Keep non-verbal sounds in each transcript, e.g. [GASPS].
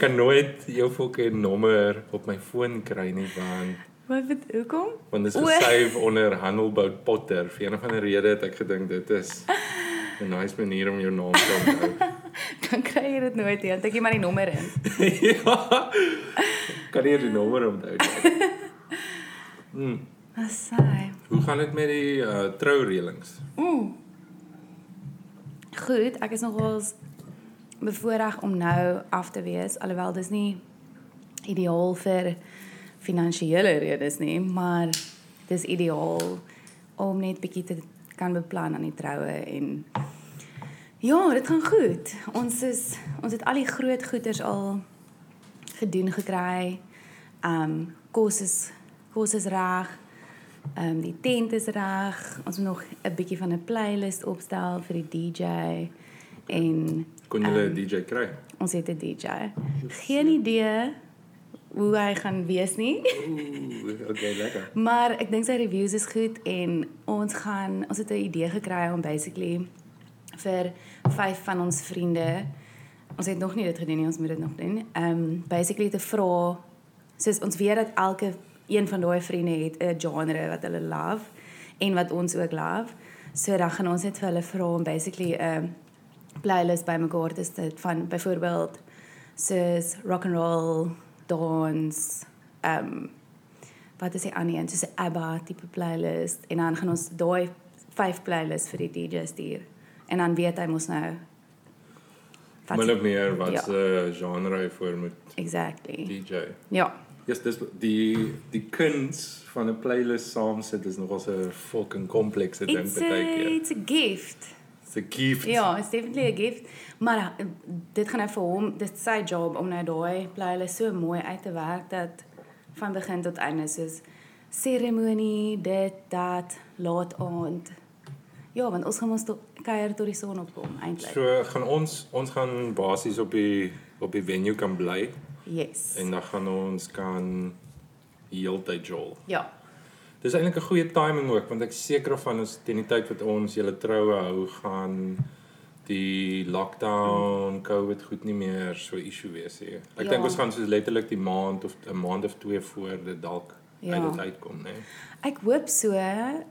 ek kan nooit jou fucking nommer op my foon kry nie want Wat bet hoekom? want dit is gesave onder Handelbout Potter. Vir een of ander rede het ek gedink dit is [LAUGHS] 'n nice manier om jou naam te onthou. [LAUGHS] Dan kry jy dit nooit nie. Dan tik jy maar die nommer in. [LAUGHS] ja. Kan jy die nommer onthou? Dis saai. Hoe gaan dit met die uh, troureëlings? Ooh. Goed, ek is nogals bevoorreg om nou af te wees alhoewel dis nie ideaal vir finansiële redes nie, maar dis ideaal om net bietjie te kan beplan aan die troue en ja, dit gaan goed. Ons is ons het al die groot goeders al gedoen gekry. Um kos is kos is reg. Um, die tent is reg. Ons moet nog 'n bietjie van 'n playlist opstel vir die DJ en Kon jy 'n Ehm, DJ kry? ons het 'n DJ. Geen idee hoe hy gaan wees nie, Ooh, okay, lekker. [LAUGHS] maar ek dink sy reviews is goed en ons gaan ons het 'n idee gekry om basically vir vyf van ons vriende ons het nog nie dit gedoen nie, ons moet dit nog doen. Ehm um, basically te vra soos ons weet dat elke een van daai vriende het 'n genre wat hulle love en wat ons ook love. So dan gaan ons net vir hulle vra om basically 'n playlist bymekaar te sit van byvoorbeeld soos rock and roll, dance, ehm um, wat is die ander een, soos 'n ABBA tipe playlist en dan gaan ons daai vyf playlists vir die DJ stuur. En dan weet hy mos nou Min of meer wat Ja. se genre hy voor moet exactly. DJ. Ja. Yes, dis die die kuns van 'n playlist saamsit is nogal 'n fucking komplekse ding baie keer. it's a gift. It's a gift. Ja, it's definitely a gift. Maar uh, dit gaan nou vir hom, dit sy job om nou daai playlist so mooi uit te werk dat van begin tot einde soos seremonie, dit, dat, laat aand. Ja, want ons gaan ons tot kuier tot die son opkom eintlik. So gaan ons ons gaan basies op die op die venue kan bly Yes. en dan gaan ons kan heeltyd jol. ja. Dis eintlik 'n goeie timing ook want ek seker van ons teen die tyd wat ons julle troue hou gaan die lockdown, COVID goed nie meer so 'n issue wees nie. Ek Ja. dink ons gaan soos letterlik die maand of 'n maand of twee voor dit dalk Ja. uit dit uitkom, né? Ek hoop so. Ehm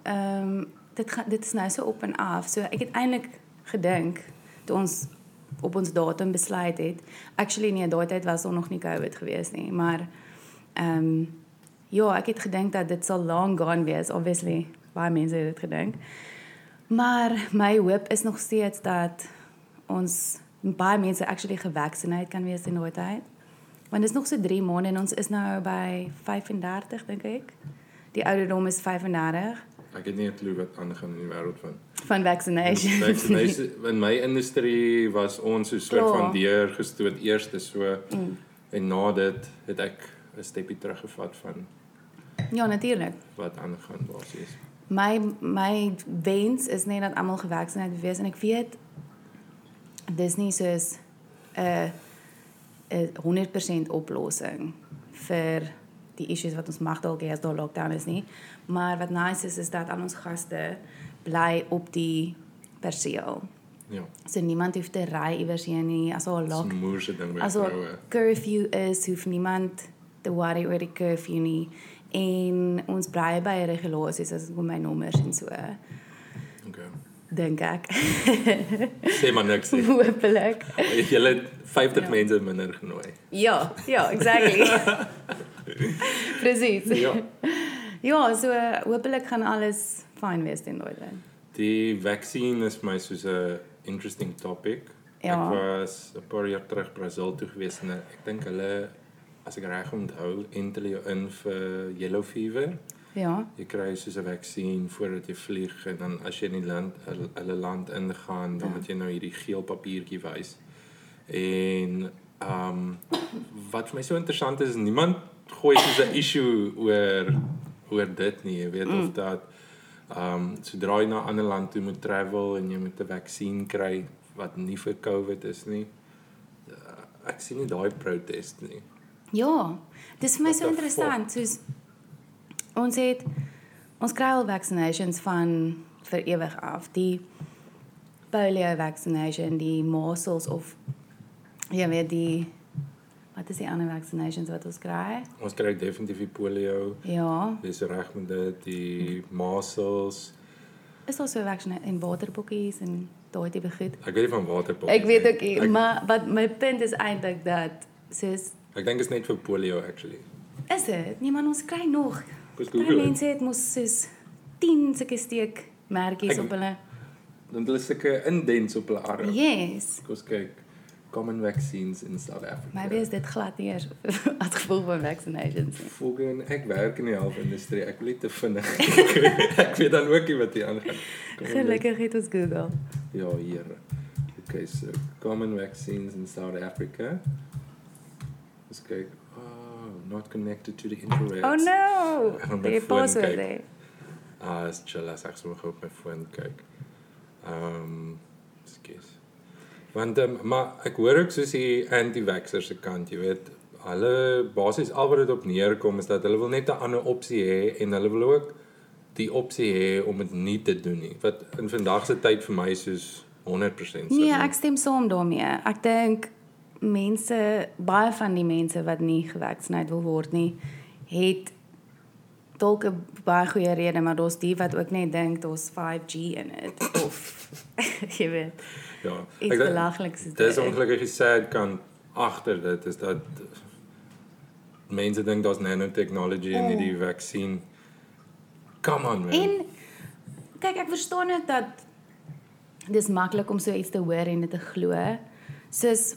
um, dit gaan dit is nou so op en af. So ek het eintlik gedink toe ons op ons datum besluit het. Actually nee, daai tyd was daar nog nie COVID gewees nie, maar ehm um, ja, ek het gedink dat dit sal long gone wees. Obviously, baie mense het dit gedink. Maar my hoop is nog steeds dat ons baie mense actually gevaccineerd kan wees in daai tyd. Want dit is nog so 3 maande en ons is nou by 35 dink ek. Die ouderdom is 35 Ek het nie 'n klou wat aangaan in die wêreld van. van vaccinations. Vaccination in my industrie was ons so soort Klaar. van deur gestoot eers so Mm. en na dit het ek 'n stepie teruggevat van ja, natuurlik. wat aangaan basies. My my wens is net dat almal gevaccineerd moet wees en ek weet dis nie soos 'n 'n 100% oplossing vir die issues wat ons mag dalk hê as daar lockdown is nie. Maar wat nice is is dat al ons gaste bly op die perseel. Ja. So niemand hoef te ry iewers heen nie as Dis lock as vroue. curfew is, hoef niemand te worry oor die curfew nie. En ons bly by regulasies as dit kom by nommers en so. Okay. Dink ek. Sê maar niks. Hoopelik. [LAUGHS] Jy het 50 Ja. mense minder genooi. Ja, ja, exactly. [LAUGHS] Presies. Ja. Ja, so hoopelik gaan alles fyn wees teen daai tyd. Die vaksin is my soos 'n interesting topic. Ja. Ek was 'n paar jaar terug Brasil toe gewees en ek dink hulle as ek reg onthou, entel jou in vir yellow fever. Ja. Jy kry soos 'n vaksin voordat jy vlieg en dan as jy in die land hulle land ingaan, dan Ja. moet jy nou hierdie geel papiertjie wys. En ehm um, wat vir my so interessant is, niemand gooi soos 'n issue oor oor dit nie. Jy weet mm. of dat ehm um, sodra jy na 'n ander land toe moet travel en jy moet 'n vaksin kry wat nie vir COVID is nie. Uh, ek sien nie daai protest nie. Ja. Dis vir my so interessant soos ons het ons kry al vaccinations van vir ewig af. Die polio vaccination, die measles of jy weet die Wat is die ander vaccinations wat ons kry? Ons kry definitief die polio. Ja. Dis reg met dit, die measles. Is daar so vaccinations en waterbokkies en daai tipe goed? Ek weet nie van waterpop. Ek weet ook nie, maar wat my punt is eintlik dat soos Ek dink is net vir polio actually. is dit? Nee man, ons kry nog. Baie mense het mos soos 10 sulke steek merkies Ek- op hulle. Dan hulle sulke indents op hulle arm. Yes. Kom ons kyk. Common vaccines in South Africa. Maybe is dit glad nie eers [LAUGHS] as gevolg van vaccinations nie. Volgens ek werk in die health industrie. Ek wil nie te vinnig. [LAUGHS] ek weet dan ook nie wat hier aangaan. Gelukkig het ons Google. Ja, hier. Okay, so common vaccines in South Africa. Let's go. Oh, not connected to the internet. Oh no. [LAUGHS] Gaan my Die foon kyk. hè. Ah, is chill as ek sommer op my foon kyk. Ehm, um, skus. Want um, maar ek hoor ook soos die anti-vaxxers se kant, jy weet, hulle basies al wat dit op neerkom is dat hulle wil net 'n ander opsie hê en hulle wil ook die opsie hê om dit nie te doen nie. Wat in vandag se tyd vir my soos 100% Nee, sin ek stem saam daarmee. Ek dink mense, baie van die mense wat nie gevaksinereer wil word nie, het dalk 'n baie goeie rede, maar daar's die wat ook net dink daar's 5G in dit of [LAUGHS] jy weet, Ja. iets dink- belagliks is Dis ongelukkig die sad kant agter dit is dat mense dink daar's nanotechnology in Oh. hierdie vaksin. Come on man. En kyk, ek verstaan net dat dis maklik om so iets te hoor en dit te glo. Soos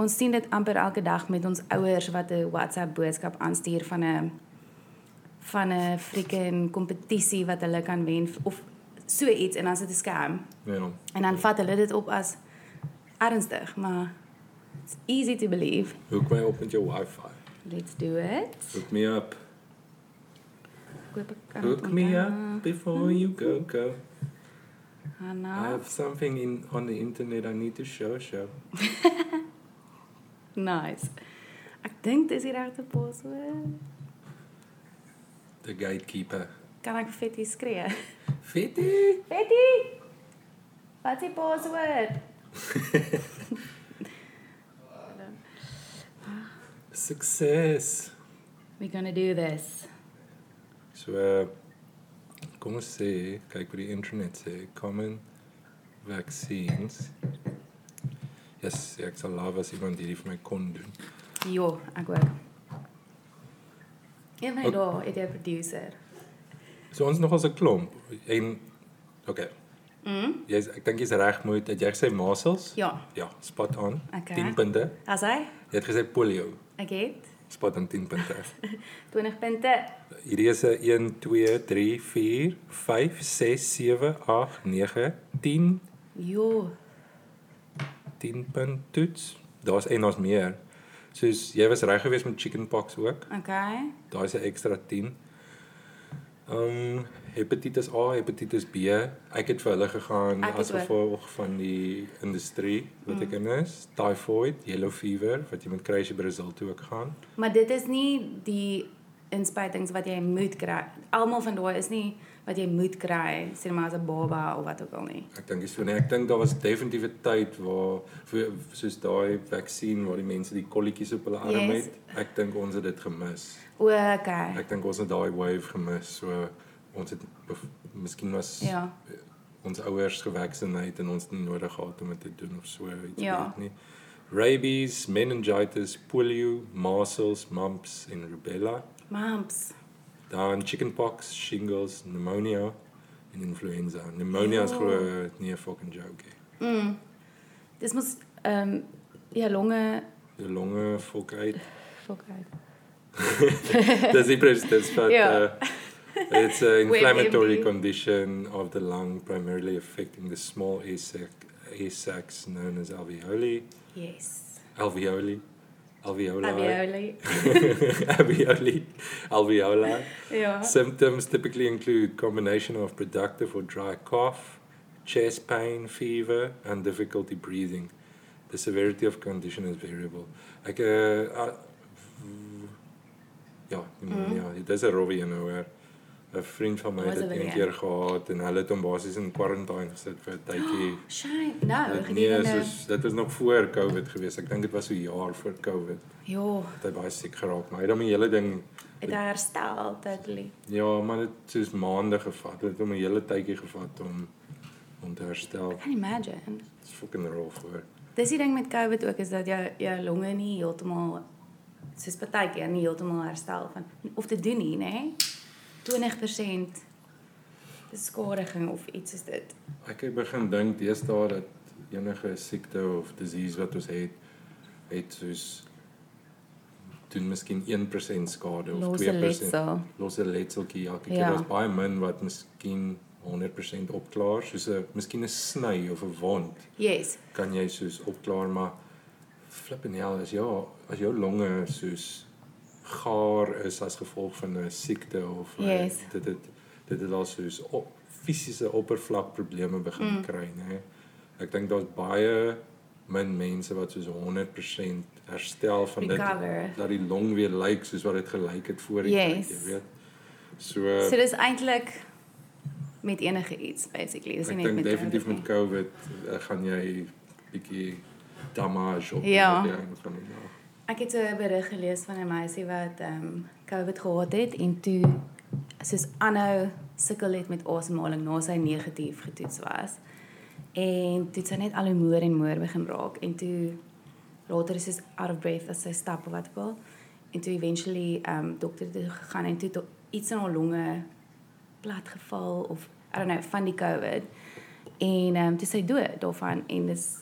ons sien dit amper elke dag met ons ouers wat 'n WhatsApp boodskap aanstuur van 'n van 'n freaking kompetisie wat hulle kan wen of so iets en dan is dit 'n scam. ja. En dan vat hulle dit op as ernstig, maar it's easy to believe. Hoek my op met jou wifi. Let's do it. Hook me up. Hook me up before you go go. I Hanna. have something in on the internet I need to show show. [LAUGHS] Nice. Ek dink dis die regte paswoord. The gatekeeper. Kan ek Fetty skree? Fitty. Fetty! Wat is die paswoord? Success. We gonna do this. So uh, kom ons sê, kyk wat die internet sê, common vaccines. Yes, ek sal love as iemand hierdie vir my kon doen. Jo, ek ook. Een van die dae het jy 'n producer. So ons nog as 'n klomp en okay. Mm? Jy's ek dink jy's reg moet het jy gesê measles? Ja. Ja, spot on. Okay. 10 punte. As hy? Jy het gesê polio. Ek het Spot on 10 punte. [LAUGHS] 20 punte. Hierdie is 'n 1 2 3 4 5 6 7 8 9 10 Jo. 10 punt toets. Daar's en daar's meer. Soos jy was reg geweest met chickenpox ook. Okay. Daar's 'n ekstra 10. Um hepatitis A, hepatitis B. Ek het vir hulle gegaan as gevolg van die industrie wat ek in is. Typhoid, yellow fever wat jy moet kry as jy by result toe ook gaan. Maar dit is nie die inspuitings wat jy moet kry. Almal van daai is nie wat jy moet kry, sê maar as 'n baba of wat ook al nie. Ek dink dis so nee, ek dink daar was definitief 'n tyd waar vir soos daai vaksin waar die mense die kolletjies op hulle arm Yes. het. Ek dink ons het dit gemis. O, okay. Ek dink ons het daai wave gemis. So ons het of, miskien was Ja. ons ouers gevaksinereer en ons het nie nodig gehad om dit te doen of so iets Ja. weet nie. Rabies, meningitis, polio, measles, mumps en rubella. Mumps. Dan chickenpox, shingles, pneumonia en influenza. Pneumonia is Jo. glo nie 'n fucking joke nie. Mm. Dis mos ehm um, ja longe Die longe fok uit. [LAUGHS] Dis die presies [LAUGHS] Ja. uh, it's an inflammatory condition of the lung primarily affecting the small air sac, air sacs known as alveoli. Yes. Alveoli. Alveoli. Alveoli. alveoli. Ja. Symptoms typically include combination of productive or dry cough, chest pain, fever, and difficulty breathing. The severity of condition is variable. Ek uh, uh ja, mm. ja, dis 'n nou hoor. 'n vriend van my het dit een weer? keer gehad en hulle het hom basies in quarantaine gesit vir 'n tydjie. [GASPS] Shame. Nou, Dit nee, gedurende soos dit was nog voor Covid geweest. Ek dink dit was so 'n jaar voor Covid. ja, Het hy baie siek geraak, maar hy het hom die hele ding het herstel totally. ja, maar dit het soos maande gevat. Dit het hom 'n hele tydjie gevat om om te herstel. Can you imagine? Dit's fucking rough hoor. Dis die ding met COVID ook is dat jou jou longe nie heeltemal soos partykeer nie heeltemal herstel van of te doen nie, nê? 20% beskadiging of iets is dit. Ek het begin dink deesdae dat enige siekte of disease wat ons het, het soos doen miskien 1% skade of Losse 2%. letsel. Losse letseltjie elke keer. Ja. Daar's baie min wat miskien 100% opklaar, soos 'n miskien 'n sny of 'n wond Yes. kan jy soos opklaar, maar flipping hell is ja, as jou longe soos gaar is as gevolg van 'n siekte of uh, Yes. dit dit dit het al soos op, fisiese oppervlakprobleme begin Mm. mm. kry, nê. Ek dink daar's baie min mense wat soos 100% herstel van Recover. dit dat die long weer lyk soos wat dit gelyk het voor die Yes. tyd, jy weet. So, So dis eintlik met enige iets basically. Dis ek nie net dink met definitief COVID met COVID uh, gaan jy bietjie damage op Ja. die einde van die dag. Ek het so 'n berig gelees van 'n meisie wat ehm um, COVID gehad het en toe soos aanhou sukkel het met asemhaling na sy negatief getoets was. En toe sy net al hoe moer en moer begin raak en toe later is sy out of breath as sy stap of wat ook al. En toe eventually ehm um, dokter toe gegaan en toe iets in haar longe plat geval of I don't know van die COVID. En ehm um, toe sy dood daarvan en dis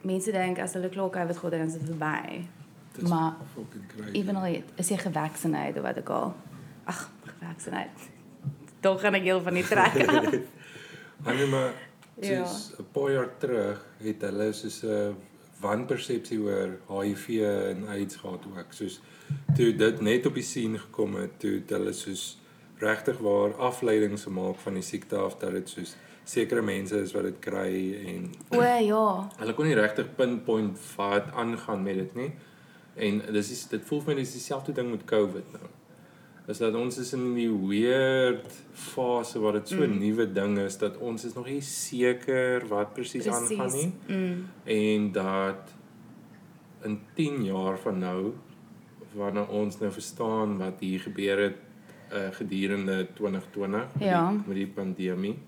mense dink as hulle klaar COVID gehad het dan is dit verby. Dis Maar fucking crazy. Even al is jy gevaccineerd of wat ook al. Ag, gevaccineerd. Tog gaan ek heel van die trek [LAUGHS] af. Hulle maar Ja. soos 'n paar jaar terug het hulle soos 'n wanpersepsie oor HIV en AIDS gehad ook. Soos toe dit net op die scene gekom het, toe het hulle soos regtig waar afleidings gemaak van die siekte af dat dit soos sekere mense is wat dit kry en o ja. [CLEARS THROAT] hulle kon nie regtig pinpoint wat aangaan met dit nie. En dis is dit voel vir my dis dieselfde ding met COVID nou. Is dat ons is in die weird fase waar dit so 'n mm. nuwe ding is dat ons is nog nie seker wat presies aangaan nie Mm. en dat in 10 jaar van nou wanneer ons nou verstaan wat hier gebeur het uh, gedurende 2020 met Ja. die, met die pandemie.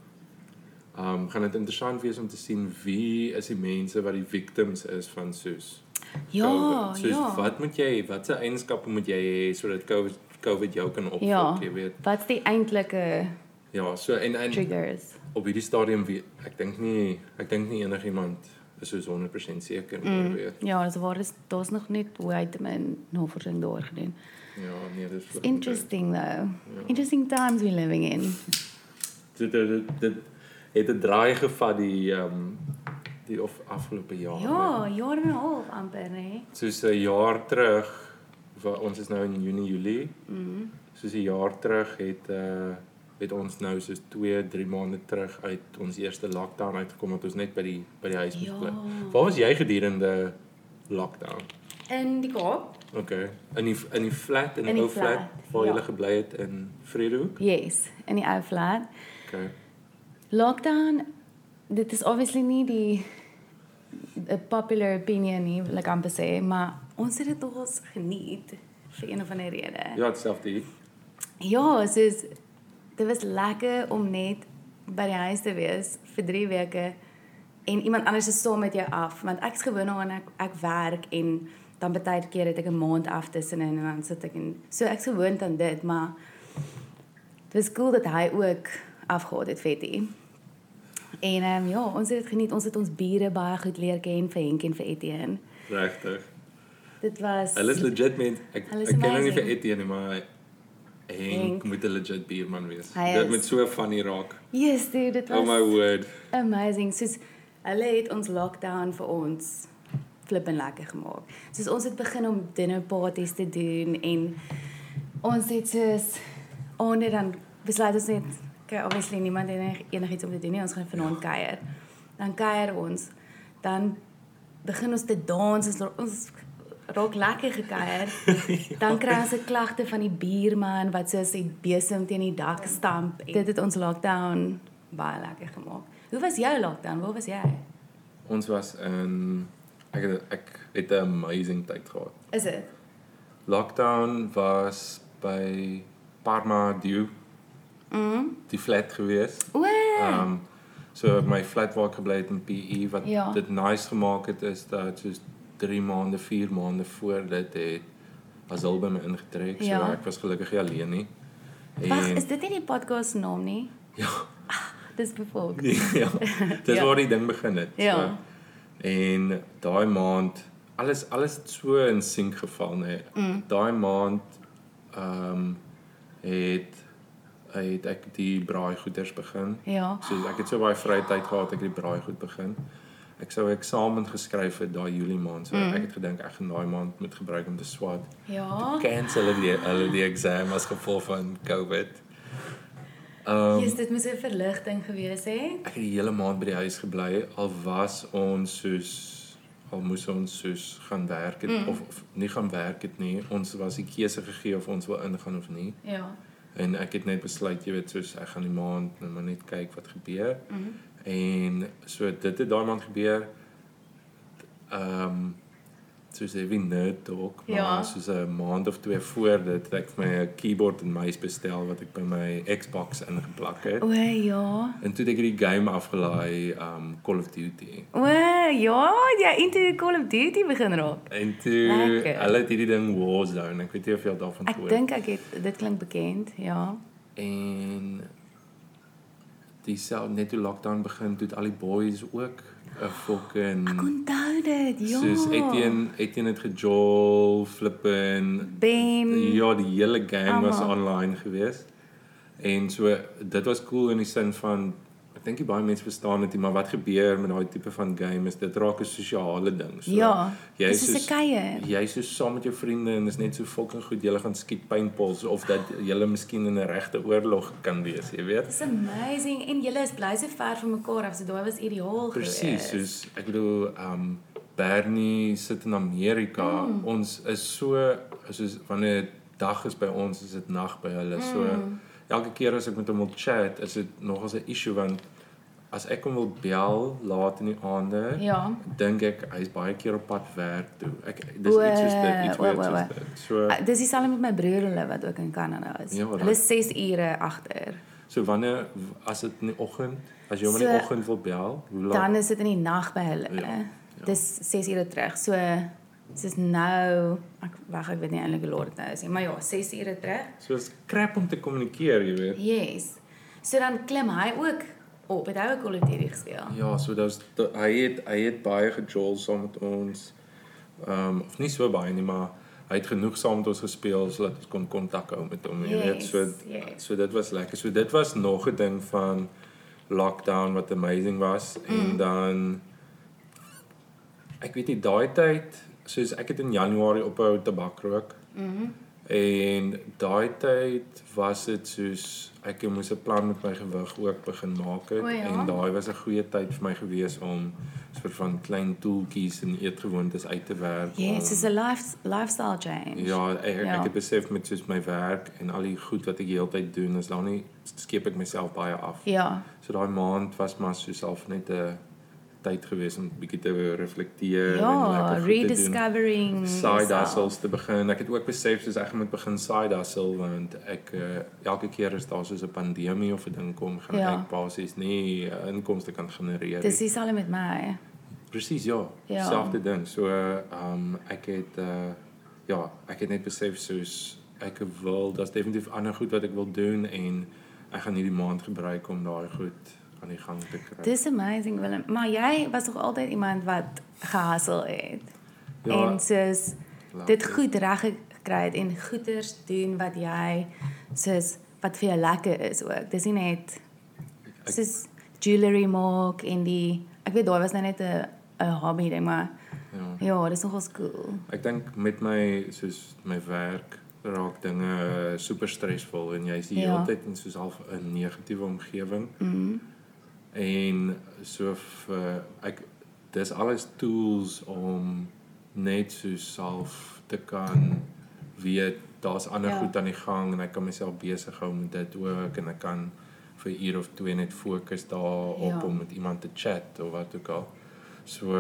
Um gaan dit interessant wees om te sien wie is die mense wat die victims is van soos Ja, COVID. Soos ja. wat moet jy watse eienskappe moet jy hê sodat COVID COVID jou kan opvang, Ja. jy weet. Wat's die eintlike Ja, so en en triggers? op hierdie stadium weet ek dink nie ek dink nie enigiemand is soos 100% seker oor Mm. weet. Ja, dis waar is daar's nog net way te min navorsing daar gedoen. Ja, nee, dis It's interesting though. Ja. Interesting times we're living in. Dit dit dit het 'n draai gevat die ehm um, die of afgelope jaar. Ja, jaar en 'n half amper, hè. Soos 'n jaar terug ons is nou in Junie, Julie. Mhm. Soos 'n jaar terug het uh het ons nou soos 2, 3 maande terug uit ons eerste lockdown uitgekom dat ons net by die by die huis moes Ja. bly. Waar was jy gedurende lockdown? In die Kaap? Okay. In die in die flat in In die ou flat flat, waar ja. jy gebly het in Vredehoek? Yes, in die ou flat. Okay. Lockdown, dit is obviously nie die 'n popular opinion nie, wil ek amper sê, maar ons het dit nogals geniet vir een of ander rede. Ja, dieselfde hier. Ja, soos dit was lekker om net by die huis te wees vir 3 weke en iemand anders is saam met jou af, want ek's gewoond daaraan ek ek werk en dan baie keer het ek 'n maand af tussenin en dan sit ek en so ek's gewoond aan dit, maar dit was cool dat hy ook afgehad het Vetty. En ehm um, ja, ons het dit geniet. Ons het ons bure baie goed leer ken vir Henk en vir Etienne. Regtig. Dit was Hulle is legit mens. Ek Hulle ek ken hom nie vir. Etienne nie, maar Henk Henk. moet 'n legit bierman wees. Hy Dit is. moet so funny raak. Yes, dude, dit was Oh my word. amazing. Soos hulle het ons lockdown vir ons flippin lekker gemaak. Soos ons het begin om dinner parties te doen en ons het soos onder dan besluit ons net okay, obviously niemand het enig- enigiets om te doen nie. Ons gaan vanaand kuier. Dan kuier ons. Dan begin ons te dans. Ons ons raak lekker gekuier. [LAUGHS] Dan kry ons 'n klagte van die buurman wat soos die besem teen die dak stamp. Dit het ons lockdown baie lekker gemaak. Hoe was jou lockdown? Waar was jy? Ons was in ek het, ek het 'n amazing tyd gehad. Is dit? Lockdown was by Parma Dew, Mhm. die flat gewees. O. Ehm um, so my flat waar ek gebly het in PE wat Ja. dit nice gemaak het is dat soos 3 maande, 4 maande voor dit het Azul by my ingetrek. So Ja. ek was gelukkig nie alleen nie. Wag, is dit nie die podcast naam nie? ja, Dis bevolk. ja. [LAUGHS] Dis Ja. waar die ding begin het. Ja. So, en daai maand alles alles so in sink geval nê. Mm. Daai maand ehm um, het het ek die braaigoeders begin. Ja. So ek het so baie vrye tyd gehad ek het die braaigoed begin. Ek sou eksamen geskryf het daai Julie maand. So Mm. ek het gedink ek gaan daai maand moet gebruik om te swat. Ja. Cancel hulle die hulle die eksamen as gevolg van COVID. Ehm Yes, dit moes 'n verligting gewees het. ek het die hele maand by die huis gebly al was ons soos al moes ons soos gaan werk het, Mm. of, of nie gaan werk het nie. Ons was die keuse gegee of ons wil ingaan of nie. Ja. En ek het net besluit, jy weet, soos ek gaan die maand nou maar net kyk wat gebeur. Mhm. En so dit het daai maand gebeur. Ehm um, soos Evie nerd talk, maar Ja. soos 'n maand of twee voor dit het ek vir my 'n keyboard en muis bestel wat ek by my Xbox ingeplak het. O ja. En toe het ek hierdie game afgelaai, um Call of Duty. O ja, jy into Call of Duty begin raak. En toe Lekker. hulle het hierdie ding Warzone. Ek weet nie of jy al daarvan Ek gehoor dink ek het dit klink bekend, ja. En dieselfde net toe lockdown begin, toe het al die boys ook 'n fucking Ek onthou dit, ja. soos Etienne Etienne het gejol, flippin Ben. Ja, die hele game was Almal. online geweest. En so dit was cool in die sin van ek dink nie baie mense verstaan dit nie, maar wat gebeur met daai tipe van game is dit raak 'n sosiale ding. So Ja. jy is soos 'n kuier. jy is so saam met jou vriende en is net so fucking goed jy gaan skiet paintballs of dat jy miskien in 'n regte oorlog kan wees, jy weet. Dis amazing en julle is bly so ver van mekaar af, so daai was ideaal Presies, geweest. soos ek bedoel, um Bernie sit in Amerika. Mm. Ons is so soos wanneer dag is by ons, is dit nag by hulle. So Mm. Elke keer as ek met hom wil chat, is dit nogals 'n issue want as ek hom wil bel laat in die aande, Ja. dink ek hy's baie keer op pad werk toe. Ek dis O, iets soos dit, iets o. soos dit. So Uh, dis dieselfde met my broer hulle wat ook in Kanada is. Ja, hulle is 6 ure agter. so wanneer as dit in die oggend, as jy hom in die So, oggend wil bel, hoe laat? Dan is dit in die nag by hulle. Ja, ja. Dis 6 ure terug. So dis nou ek wag ek weet nie eintlik hoe laat dit nou is nie, maar ja, 6 ure terug. So is krap om te kommunikeer, jy weet. Yes. So dan klim hy ook op. Het hy ook Call of Duty gespeel? Ja, so daar's da- hy het hy het baie gejol saam met ons. Ehm um, of nie so baie nie, maar hy het genoeg saam met ons gespeel sodat ons kon kontak hou met hom, jy weet. Yes, So yes. so dit was lekker. So dit was nog 'n ding van lockdown wat amazing was mm. en dan ek weet nie daai tyd soos ek het in Januarie ophou tabak rook. Mhm. En daai tyd was dit soos ek moes 'n plan met my gewig ook begin maak het O ja? en daai was 'n goeie tyd vir my gewees om soort van klein toeltjies en eetgewoontes uit te werk. Yes, om- it's a life lifestyle change. Ja, ek Ja. ek het besef met soos my werk en al die goed wat ek die hele tyd doen, is dan nie skep ek myself baie af. Ja. So daai maand was maar so self net 'n tyd gewees om bietjie te reflekteer en Ja, lekker te doen rediscovering. side hustles te begin. Ek het ook besef soos ek moet begin side hustle want ek uh, elke keer as daar soos 'n pandemie of 'n ding kom, gaan Ja. ek basies nie uh, inkomste kan genereer Dis nie. dieselfde met my. Presies, ja. Ja. Selfde ding. So ehm um, ek het uh ja, ek het net besef soos ek wil, daar's definitief ander goed wat ek wil doen en ek gaan hierdie maand gebruik om daai goed aan die gang te kry. Dis amazing Willem. Maar jy was toch altyd iemand wat gehasel het. Ja, en soos laat dit goed reg gekry het en goeders doen wat jy soos wat vir jou lekker is ook. Dis nie net soos jewelry maak en die ek weet daai was nou net 'n 'n hobby ding maar Ja. ja, dis nogals cool. Ek dink met my soos my werk raak dinge super stresvol en jy's die Ja. hele tyd in soos half 'n negatiewe omgewing Mhm. En so vir ek dis alles tools om net so self te kan weet daar's ander Ja. goed aan die gang en ek kan myself besig hou met dit ook en ek kan vir uur of twee net fokus daarop Ja. om met iemand te chat of wat ook al. So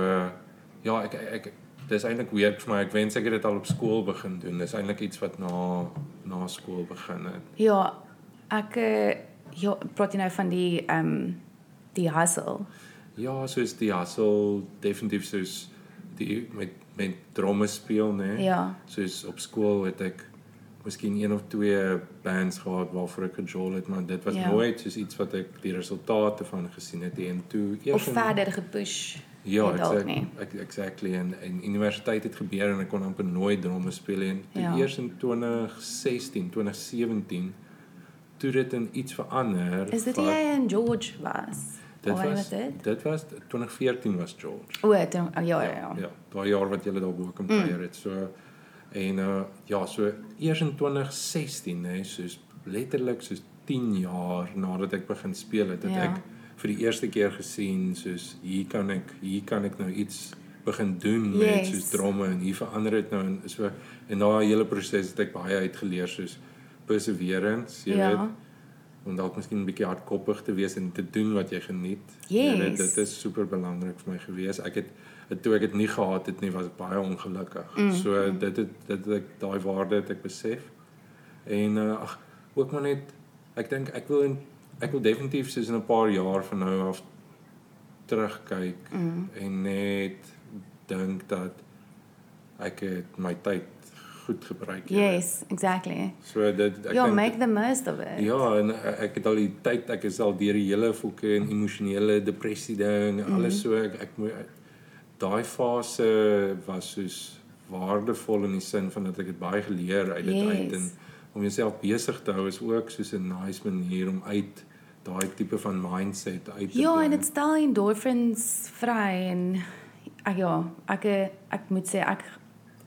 ja, ek ek dis eintlik weird vir my. Ek wens ek het dit al op skool begin doen. Dis eintlik iets wat na na skool begin het. Ja, ek eh, ja, praat jy nou van die ehm um, die hustle. Ja, soos die hustle definitief soos die met met dromme speel, né? Ja. Soos op skool het ek miskien een of twee bands gehad waarvoor ek gejol het, maar dit was Ja. nooit soos iets wat ek die resultate van gesien het en toe Of eers in- verder gepush. Ja, exact, ek, exactly en en universiteit het gebeur en ek kon amper nooit dromme speel en toe Ja. eers in 2016, 2017 toe dit in iets verander. Is dit wat- jy en George was? Dit wanneer was dit? dit was 2014 was George. O, toe, oh, ja ja ja. Ja, daai jaar wat julle daar bo kom kuier het. So en uh ja, so eers in 2016 hè, soos letterlik soos 10 jaar nadat ek begin speel het, het Ja. ek vir die eerste keer gesien soos hier kan ek hier kan ek nou iets begin doen met Yes. soos dromme en hier verander dit nou en so en daai hele proses het ek baie uitgeleer soos perseverance, jy Ja. weet om dalk miskien 'n bietjie hardkoppig te wees en te doen wat jy geniet. Yes. Jy weet, dit is super belangrik vir my gewees. Ek het het- toe ek dit nie gehad het nie, was ek baie ongelukkig. Mm, So dit het dit het ek daai waarde het ek besef. En uh, ag ook maar net ek dink ek wil in, ek wil definitief soos in 'n paar jaar van nou af terugkyk Mm. en net dink dat ek het my tyd goed gebruik. jy weet. Yes, exactly. So dit ek Ja, dink make the most of it. Ja, en eh, ek het al die tyd ek is al deur die hele fokke en emosionele depressie ding en alles so ek ek moet daai fase was soos waardevol in die sin van dat ek het baie geleer uit dit Yes. uit en om jouself besig te hou is ook soos 'n nice manier om uit daai tipe van mindset uit te Ja, en bring. dit stel endorphins vry en ag ja, ek ek moet sê ek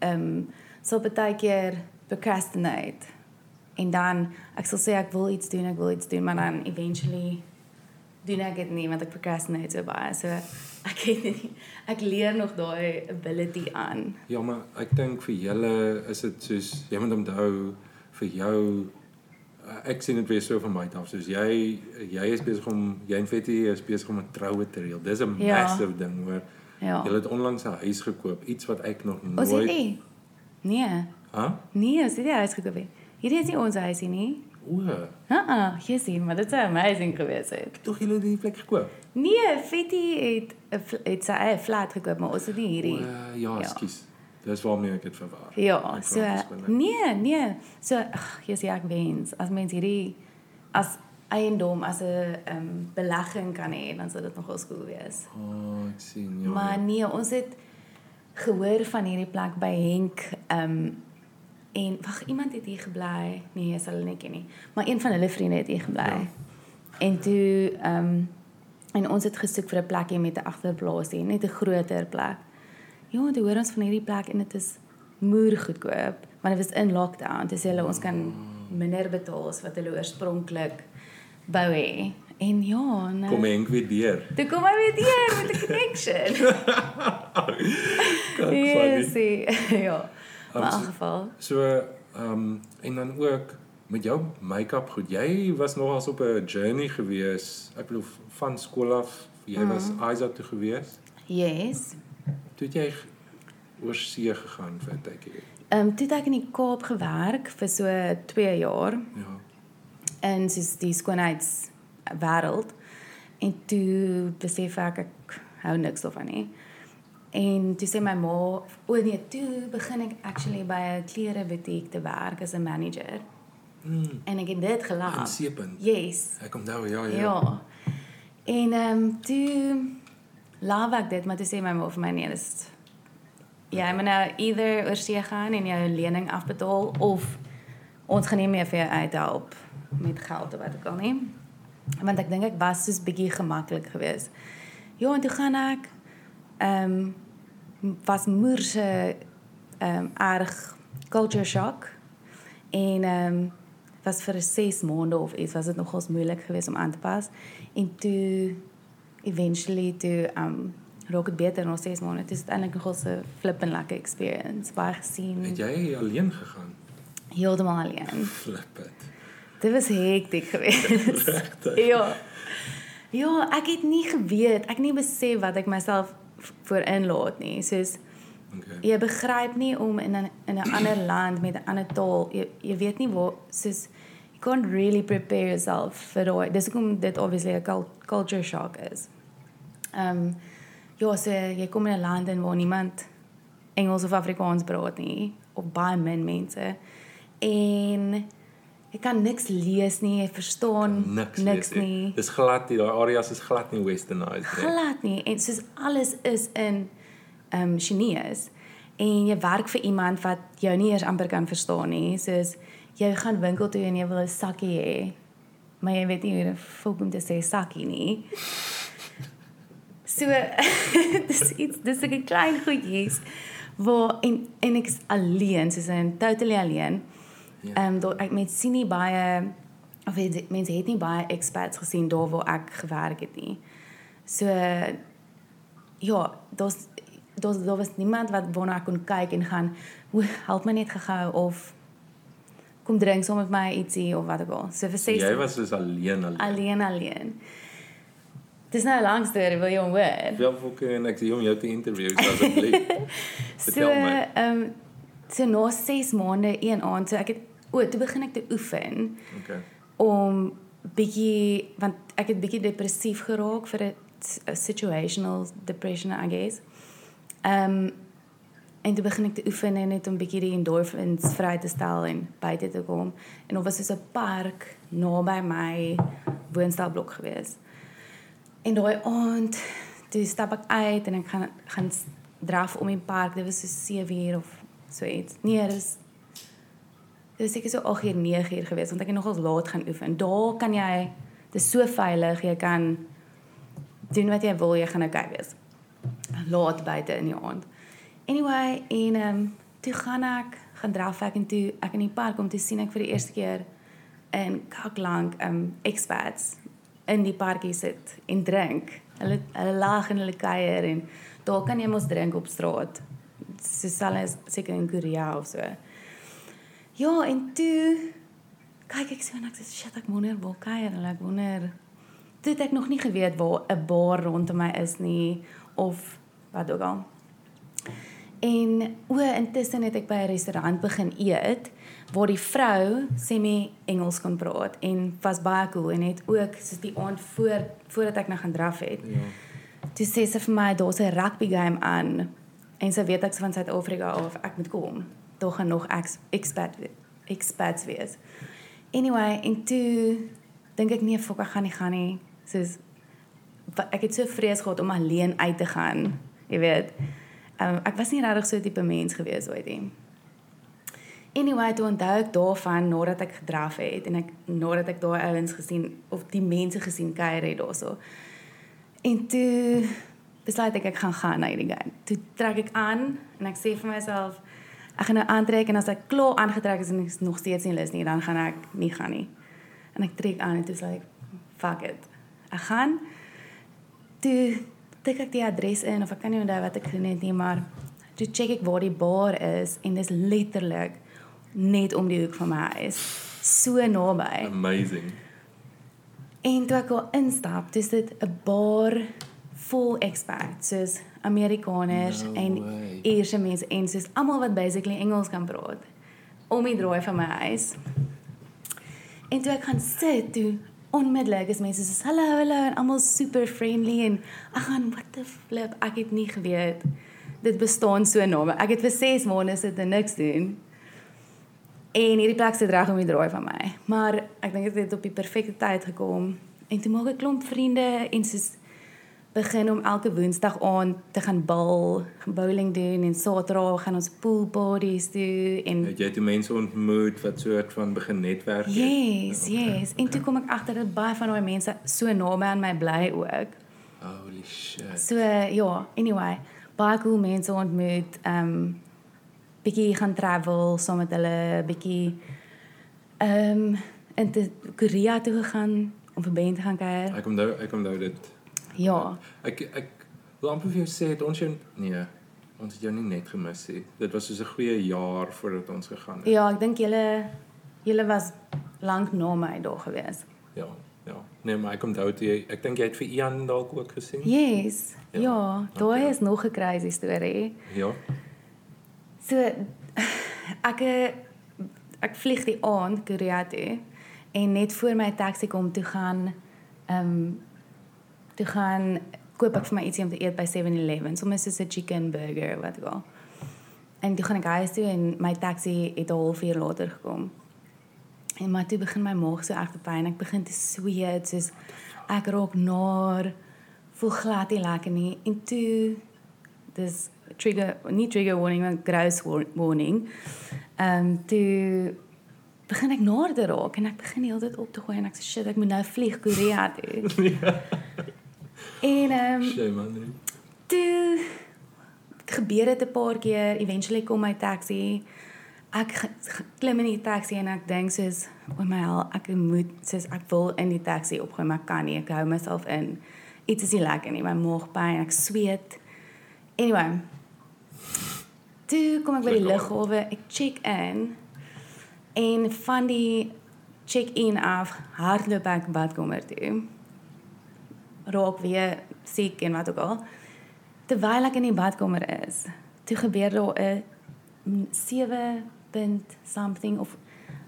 ehm um, sal baie keer procrastinate. En dan ek sal sê ek wil iets doen, ek wil iets doen, maar dan eventually doen ek dit nie want ek procrastinate so baie. So ek het nie, ek leer nog daai ability aan. Ja, maar ek dink vir julle is dit soos jy moet onthou vir jou uh, ek sien dit weer so van my af soos jy jy is besig om jy en Betty is besig om 'n troue te reël. Dis 'n Ja. massive ding hoor. Ja. Julle het onlangs 'n huis gekoop, iets wat ek nog Ons het nooit nie. Nee. Hæ? Nee, ons het nie huis gekoop nie. Hierdie is nie ons huisie nie. O, Ha, jy sien, maar dit sou amazing gewees het. tog julle die plek gekoop. Nee, Fetty het het sy eie flat gekoop, maar ons het nie O, hierdie. ja, Ja. ekskuus. Dis waarmee ek dit verwar. Ja, Ek so nee, nee. So ag, jy sê ek wens as mens hierdie as eiendom as 'n um, belegging kan hê, dan sou dit nogal cool wees. O, oh, ek sien ja. Maar nee, ons het gehoor van hierdie plek by Henk um en wag, iemand het hier gebly. Nee, sal hulle nie ken nie. Maar een van hulle vriende het hier gebly. Ja. En toe um en ons het gesoek vir 'n plekie met 'n agterplaasie, net 'n groter plek. Ja, toe hoor ons van hierdie plek en dit is moer goedkoop, want dit was in lockdown. Dis hulle ons kan minder betaal as wat hulle oorspronklik wou hê. En ja, nou kom Henk weer deur. Toe kom hy weer deur met 'n connection. [LAUGHS] Kyk Yes, funny. [LAUGHS] ja. Maar in Um, elk geval. So, ehm um, en dan ook met jou make-up goed. Jy was nogals op 'n journey gewees. Ek bedoel van skool af. Jy mm. was Isa toe gewees. Yes. Toe het jy oor see gegaan vir 'n tydjie. Ehm um, toe het ek in die Kaap gewerk vir so 2 jaar Ja. in soos die skoonheidswêreld. En toe besef ek ek hou niks daarvan nie. En toe sê my ma, o nee, toe begin ek actually by 'n klerebutiek te werk as 'n manager. Mm. En ek het dit In gelaat. Seepunt. Yes. Ek onthou ja, ja. Ja. En ehm um, toe laat ek dit, maar toe sê my ma vir my nee, dis jy moet nou either oor see gaan en jou lening afbetaal of ons gaan nie meer vir jou uithelp met geld of wat ook al nie. Want ek dink ek was soos bietjie gemaklik geweest. Ja, en toe gaan ek ehm um, was moer se ehm um, erg culture shock en ehm um, was vir 6 maande of iets was dit nogals moeilik geweest om aan te pas en toe eventually toe um raak dit beter na 6 maande. Dit is eintlik nogal 'n flippin lekker experience. Baie gesien. Het jy alleen gegaan? Heeltemal alleen. Flip it. Dit was hektiek geweest. [LAUGHS] Regtig? ja. Ja, ek het nie geweet, ek nie besef wat ek myself voor inlaat nie. Soos Okay. jy begryp nie om in 'n in 'n ander [CLEARS THROAT] land met 'n ander taal. Jy jy weet nie waar soos you can't really prepare yourself vir daai. Dis hoekom dit obviously 'n cul- culture shock is. Ehm um, ja, so jy kom in 'n land in waar niemand Engels of Afrikaans praat nie, of baie min mense. En jy kan niks lees nie, jy verstaan Niks, niks weet jy. nie. Dis glad nie, daai areas is glad nie westernized nie. glad nie en soos alles is in ehm um, Chinese en jy werk vir iemand wat jou nie eers amper kan verstaan nie soos jy gaan winkel toe en jy wil 'n sakkie hê maar jy weet nie hoe om te sê sakkie nie so [LAUGHS] dis iets dis 'n klein goedjies waar en en ek's alleen soos in totally alleen. Ehm um, ek met sien nie baie of het, mense het nie baie expats gesien daar waar ek gewerk het nie. So ja, daar's daar's daar was niemand wat waarna ek kon kyk en gaan, "Hoe help my net gehou of kom drink saam met my ietsie of wat ook al." So vir ses Jy was dus alleen alleen. alleen alleen. Dis nou 'n lang storie, wil jy hom hoor? Wel fokke en ek sê om jou te interview asseblief. [LAUGHS] So ehm um, so na 6 maande een aand, so ek het o, toe begin ek te oefen. Okay. om bietjie want ek het bietjie depressief geraak vir 'n situational depression I guess. Ehm um, en toe begin ek te oefen en net om bietjie die endorphins vry te stel en buite te kom en daar was so 'n park naby my woonstelblok gewees. En daai aand toe stap ek uit en ek gaan gaan draf om die park. Dit was so 7 uur of so iets. Nee, dit is was seker so 8 uur 9 uur gewees want ek het nogals laat gaan oefen. Daar kan jy dis so veilig, jy kan doen wat jy wil, jy gaan okay wees. Laat buite in die aand. Anyway, en ehm um, toe gaan ek gaan draf ek en toe ek in die park om te sien ek vir die eerste keer in kak lank ehm um, expats in die parkie sit en drink. Hulle hulle lag en hulle kuier en daar kan jy mos drink op straat. Soos hulle seker in Korea of so. Ja, en toe kyk ek so en ek sê shit, ek wonder waar kuier hulle, ek wonder toe het ek nog nie geweet waar 'n bar rondom my is nie of wat ook al. En o, intussen het ek by 'n restaurant begin eet waar die vrou semi Engels kon praat en was baie cool en het ook soos die aand voor voordat ek nou gaan draf het. Ja. Toe sê sy vir my daar's 'n rugby game aan en sy weet ek's van Suid-Afrika af ek moet kom. Daar gaan nog ex, expat expats wees. Anyway, en toe dink ek nee, fok, ek gaan nie gaan nie. Soos ek het so vrees gehad om alleen uit te gaan, jy weet. Um, ek was nie regtig so tipe mens gewees ooit nie. Anyway, toe onthou ek daarvan nadat ek gedraf het en ek nadat ek daai ouens gesien of die mense gesien kuier het daarso. En toe besluit ek ek gaan gaan na hierdie game. Toe trek ek aan en ek sê vir myself ek gaan nou aantrek en as ek klaar aangetrek is en ek is nog steeds nie lus nie, dan gaan ek nie gaan nie. En ek trek aan en toe sê ek fuck it. Ek gaan toe tik ek die adres in of ek kan nie onthou wat ek gedoen het nie, maar toe check ek waar die bar is en dis letterlik net om die hoek van my huis. So naby. Amazing. En toe ek al instap, dis dit 'n bar vol expats, soos Amerikaners No en. Ierse mense en soos almal wat basically Engels kan praat om die draai van my huis. En toe ek gaan sit, toe onmiddellik is mense soos hallo hallo en almal super friendly en ek gaan what the flip, ek het nie geweet dit bestaan so naby. Ek het vir 6 maande sit en niks doen. En hierdie plek sit reg om die draai van my. Maar ek dink dit het op die perfekte tyd gekom. En toe maak ek klomp vriende en soos begin om elke Woensdag aand te gaan bal, bowling doen en Saterdag gaan ons pool parties doen en Het jy toe mense ontmoet wat soort van begin netwerk het? Yes, yes. En toe kom ek agter dat baie van daai mense so naby aan my bly ook. Holy shit. So ja, anyway, baie cool mense ontmoet. Ehm um, bietjie gaan travel saam met hulle, bietjie ehm um, in te Korea toe gegaan om vir band te gaan kuier. Ek onthou ek onthou dit. Ja. Ek ek Wil amper vir jou sê het ons jou nee, ons het jou nie net gemis nie. Dit was soos 'n goeie jaar voordat ons gegaan het. Ja, ek dink julle julle was lank na my daar gewees. Ja. Ja. Nee, maar ek onthou toe jy ek dink jy het vir Ian dalk ook gesien. Yes. Ja, Ja, ja daai okay. is nog 'n crazy storie. Ja. So [LAUGHS] ek ek vlieg die aand Korea toe en net voor my taxi kom toe gaan ehm um, toe gaan koop ek vir my ietsie om te eet by 7-Eleven, soms soos 'n chicken burger wat ook al. En toe gaan ek huis toe en my taxi het 'n halfuur later gekom. En maar toe begin my maag so erg te pyn. Ek begin te sweet, soos ek raak naar, voel glad nie lekker nie. En toe dis trigger nie trigger warning maar gross war- warning. Ehm um, toe begin ek naar te raak en ek begin die hele tyd op te gooi en ek sê shit, ek moet nou vlieg Korea toe. [LAUGHS] [LAUGHS] En ehm um, Shame man. nee. toe gebeur dit 'n paar keer, eventually kom my taxi. Ek klim in die taxi en ek dink soos o my hel, ek moet soos ek wil in die taxi opgaan, maar kan nie. Ek hou myself in. Iets is nie lekker nie. My maag pyn, ek sweet. Anyway. Toe kom ek by die lughawe, ek check in en van die check-in af hardloop ek badkamer toe. Raak weer siek en wat ook al. Terwyl ek in die badkamer is, toe gebeur daar 'n mm, 7 punt something of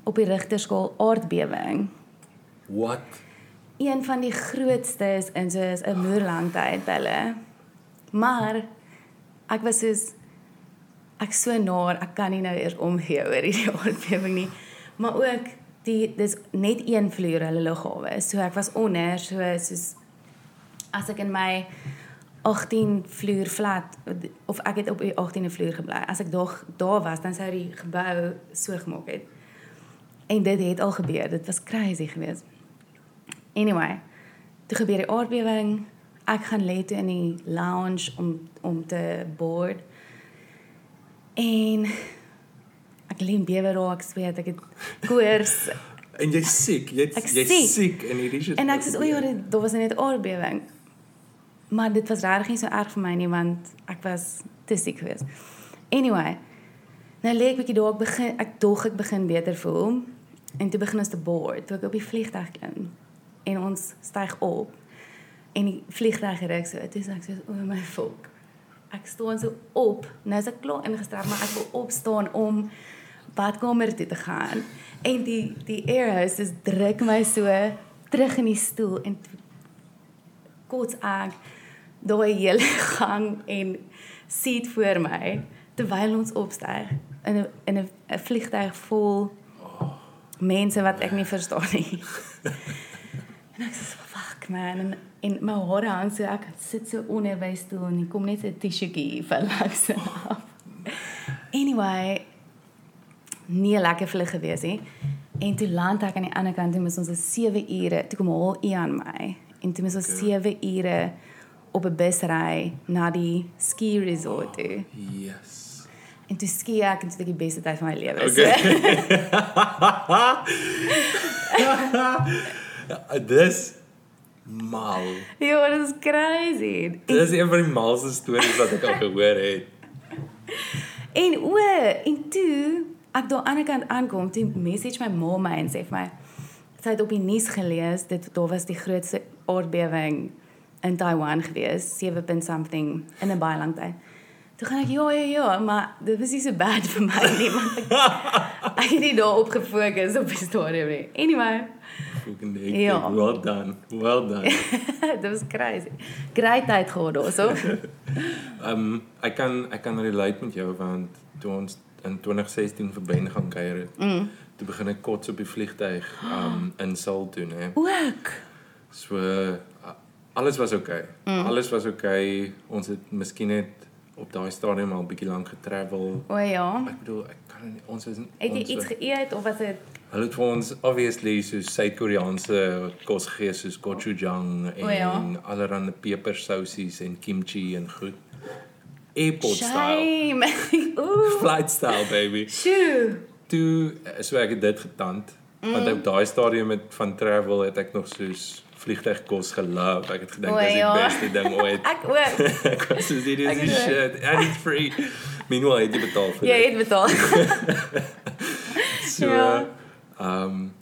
op die Richterskaal aardbewing. What? Een van die grootstes in soos 'n moerlang tyd hulle. Maar ek was soos ek so naar, ek kan nie nou eers omgee oor hierdie [LAUGHS] aardbewing nie. Maar ook die dis net een vloer hulle lughawe. So ek was onder so soos as ek in my 18 vloer flat of ek het op die 18de vloer gebly. As ek daar daar was, dan sou die gebou so gemaak het. En dit het al gebeur. Dit was crazy geweest. Anyway, toe gebeur die aardbewing. Ek gaan lê toe in die lounge om om te board. En ek lê in bewe raak, sweet ek het koors [LAUGHS] En jy's siek. Jy's Ek jy's siek. siek en hierdie shit. En ek sê o ja, dit daar was net 'n aardbewing. Maar dit was regtig nie so erg vir my nie want ek was te siek geweest. Anyway, nou lê ek bietjie daar ek begin ek dog ek begin beter voel en toe begin ons te board toe ek op die vliegtuig klim en ons styg op en die vliegtuig ry so toe sê ek so o my volk. Ek staan so op. Nou is ek klaar ingestrek, maar ek wil opstaan om badkamer toe te gaan. En die die air hostess druk my so terug in die stoel en toe kots ek daai hele [LAUGHS] gang en seat voor my terwyl ons opstyg in 'n in 'n 'n vliegtuig vol mense wat ek nie verstaan nie. [LAUGHS] en ek sê fuck man en, en my hare hang so ek sit so onder by stoel en kom net 'n tissuetjie vir langs af. Anyway, nie 'n lekker vlug gewees nie. En toe land ek aan die ander kant, toe moes ons 'n 7 ure, toe kom haal Ian my en toe moes ons 7 ure op 'n bus ry na die ski resort toe. Yes. En toe ski ek en dit was die beste tyd van my lewe. Okay. [LAUGHS] [LAUGHS] Dis mal. So, ja, dit is crazy. Dis een van die malste stories wat ek al gehoor het. En o, en toe ek daar aan die ander kant aankom, toe message my ma my en sê vir my sy het op die nuus gelees dit daar was die grootste aardbewing in Taiwan gewees, 7 punt something in 'n baie lang tyd. Toe gaan ek ja ja ja, maar dit was nie so bad vir my nie, want ek, [LAUGHS] ek het nie daarop gefokus op die stadium nie. Anyway, Fucking hectic. Ja. Well done. Well done. [LAUGHS] dit was crazy. Great tyd gehad daarso. Um [LAUGHS] ek kan ek kan relate met jou want toe ons in 2016 verby gaan kuier het. Mm. Toe begin ek kots op die vliegtyg um in Seoul toe, hè. Ook. So alles was oukei. Okay. Mm. Alles was oukei. Okay. Ons het miskien net op daai stadium al bietjie lank getravel. O ja. Ek bedoel, ek kan nie ons was Het jy ons iets geëet of was dit Hulle het vir ons obviously so Suid-Koreaanse kos gegee soos gochujang en O ja. allerlei pepersousies en kimchi en goed. Airport style. Shame. [LAUGHS] Ooh. Flight style baby. Shoo. Toe so ek het dit getand mm. want op daai stadium met van travel het ek nog soos vliegtuigkos geloof. Ek het gedink O, dis die ja. beste ding ooit. [LAUGHS] Ek ook. ek was so dit is het ook. shit and it's free. Meanwhile, het jy betaal vir [LAUGHS] Jy dit. het betaal. [LAUGHS] So Ja. ehm um,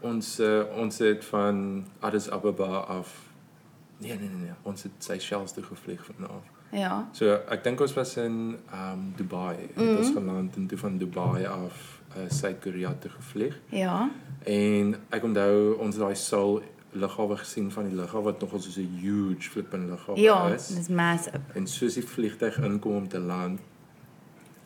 ons uh, ons het van Addis Ababa af Nee nee nee nee, ons het Seychelles toe gevlieg vanaf. ja. So ek dink ons was in ehm um, Dubai. Het Mhm. ons geland en toe van Dubai af uh, Suid-Korea toe gevlieg. Ja. En ek onthou ons het daai Seoul lughawe gesien van die lughawe wat nogal soos 'n huge flippin lughawe Ja, is. dis massive. En soos die vliegtyg inkom om te land,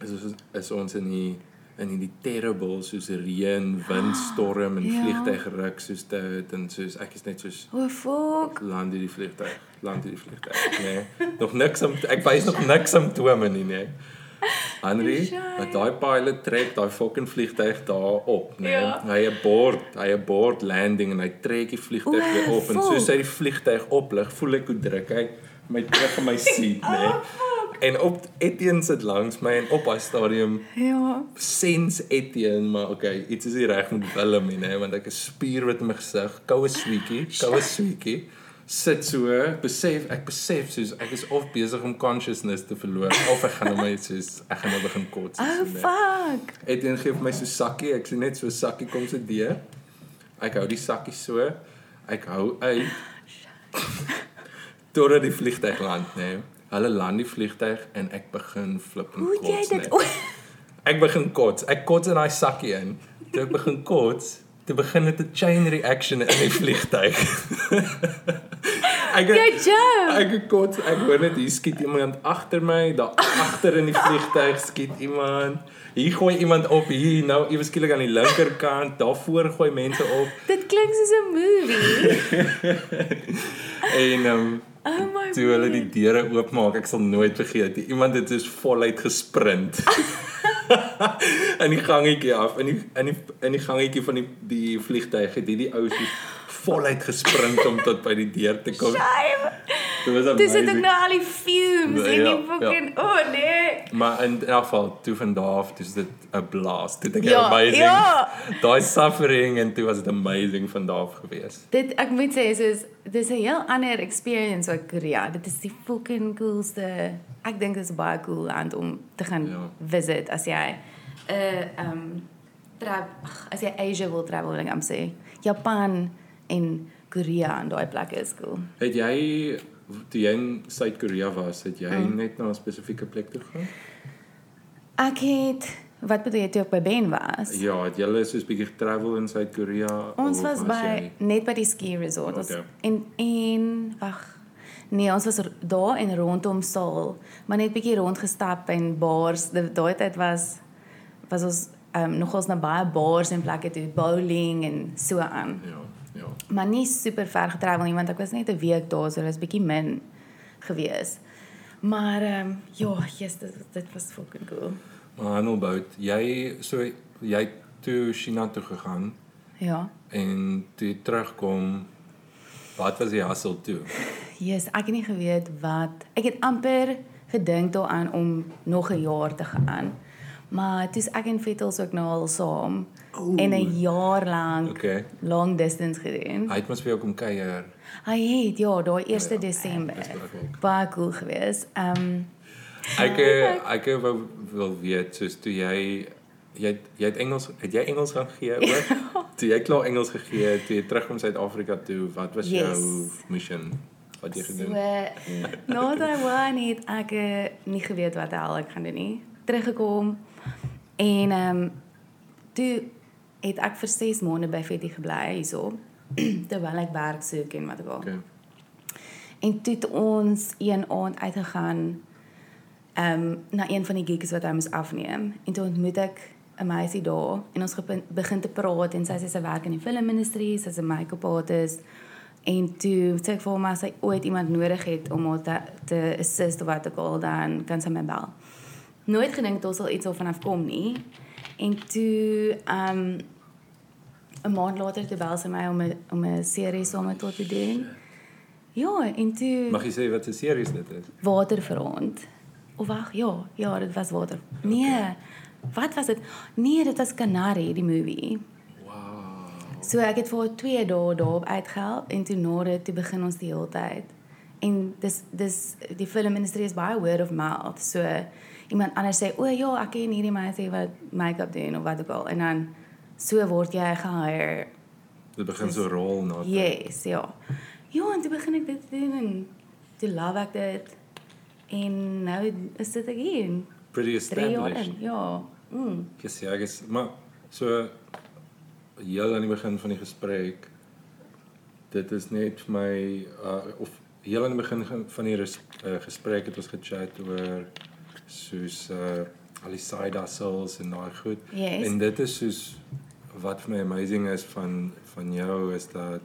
is ons is ons in die in die terrible soos reën, windstorm en [GASPS] Ja. vliegtyg ruk soos dit en soos ek is net soos O, fuck. land hierdie vliegtyg, land hierdie vliegtyg, nee. Nog niks om ek wys nog niks simptome nie, nee. Henry, wat daai pilot trek daai fucking vliegtyg daar op, nee. Ja. Hy 'n board, hy 'n board landing en hy trek die vliegtyg weer op en fuck. soos hy die vliegtyg oplig, voel ek hoe druk hy my terug in my seat, [LAUGHS] nee. En op Etienne sit langs my en op daai stadium Ja. sens Etienne, maar okay, iets is nie reg met Willem nie, nee, want ek is spier wat in my gesig, koue sweetjie, koue sweetjie. Sit so, besef, ek besef soos ek is of besig om consciousness te verloor of ek gaan nou my soos ek gaan nou begin kots. Oh, so, fuck. Etienne gee vir my so sakkie, ek sien net so sakkie kom se deur. Ek hou die sakkie so. Ek hou uit. [LAUGHS] Totdat die vliegtyg land, nê. Nee. Hulle land die vliegtyg en ek begin flip en Hoe kots. het jy dit? nee. Ek begin kots. Ek kots in daai sakkie in. Toe ek begin kots, toe begin dit 'n chain reaction in die vliegtyg. ek Good job. Ek kots, ek hoor net hier skiet iemand agter my, daar agter in die vliegtyg skiet iemand. Hier gooi iemand op hier nou ewe skielik aan die linkerkant, daar voor gooi mense op Dit klink soos 'n movie. [LAUGHS] en um, Oh my toe hulle die deure oopmaak, ek sal nooit vergeet nie. Iemand het soos voluit gesprint. [LAUGHS] [LAUGHS] in die gangetjie af, in die in die in die gangetjie van die die vliegtyg het hierdie ou soos voluit gesprint om tot by die deur te kom. Shame. Dit was Dis dit amazing. nou al die fumes en Ja, die fucking o oh, nee. Maar in elk geval, toe van daar af, dis dit 'n blast. Dit ek Ja, amazing. ja. [LAUGHS] Daai suffering en toe was dit amazing van daar af gewees. Dit ek moet sê soos dis 'n heel ander experience wat Korea. Dit is die fucking coolste. Ek dink dit is baie cool land om te gaan Ja. visit as jy 'n uh, um trap as jy Asia wil travel, ek am sê. Japan en Korea en daai plekke is cool. Het jy toe jy in Suid-Korea was, het jy Mm. net na 'n spesifieke plek toe gegaan? Ek het wat bedoel jy toe ek by Ben was? Ja, het julle soos bietjie travel in Suid-Korea? Ons of was by jy- net by die ski resort. Ons Okay. en en wag. Nee, ons was daar en rondom Saal, maar net bietjie rondgestap en bars. Da- Daai tyd was was ons um, nogals na baie bars en plekke toe, bowling en so aan. Ja. Maar nie super ver getravel nie want ek was net 'n week daar, so dit was bietjie min gewees. Maar ehm um, ja, yes, dit dit was fucking cool. Maar Hanelbout, jy so jy toe China toe gegaan Ja. en toe terugkom wat was die hassel toe? Yes, ek het nie geweet wat. Ek het amper gedink daaraan om nog 'n jaar te gaan. Maar dis ek en Vettels ook nou al saam Oeh. en 'n jaar lank Okay. long distance gedoen. Hy het mos vir jou kom kuier. Hy het ja, daai 1 Ja, Desember. dis baie cool. Geweest. Ehm um, Ek eh, ek wou wil weet soos toe jy jy het, jy het Engels het jy Engels gaan gee ook? toe jy klaar Engels gegee het, toe jy terugkom Suid-Afrika toe, wat was Yes. jou mission? Wat jy so gedoen? na Taiwan het ek eh, nie geweet wat hel ek gaan doen nie. Teruggekom en ehm um, toe het ek vir 6 maande by Fetty gebly hierso [CLEARS THROAT] terwyl ek werk soek en wat ook al. Okay. En toe het ons een aand uitgegaan ehm um, na een van die gigs wat hy moes afneem en toe ontmoet ek 'n meisie daar en ons begin te praat en sy sê sy werk in die filmindustrie, sy's 'n make-up artist en toe sê ek vir hom as hy ooit iemand nodig het om haar te, te assist of wat ook al dan kan sy my bel. Nooit gedink dit sal iets al vanaf kom nie. En toe ehm um, 'n maand later toe bel sy my om 'n om 'n serie saam met haar te doen. Ja, en toe Mag jy sê wat 'n series dit is? Waterfront. Of wag, ja, ja, dit was water. Nee. Wat was dit? Nee, dit was Canary die movie. Wow. so ek het vir haar 2 dae daarop uitgehelp en toe na dit toe begin ons die hele tyd. En dis dis die filmindustrie is baie word of mouth. So iemand anders sê, "O ja, ek ken hierdie meisie wat make-up doen of wat ook al." En dan so word jy gehire. Dit begin so rol na. Yes, ja. Ja, en toe begin ek dit doen en toe love ek dit. En nou is dit ek hier. Pretty 3 jaar established. in. Ja. Mm. Ek sê ek is maar so heel aan die begin van die gesprek dit is net vir my uh, of heel aan die begin van- van die res, uh, gesprek het ons gechat oor soos uh al die side hustles en daai goed. Yes. En dit is soos wat vir my amazing is van van jou is dat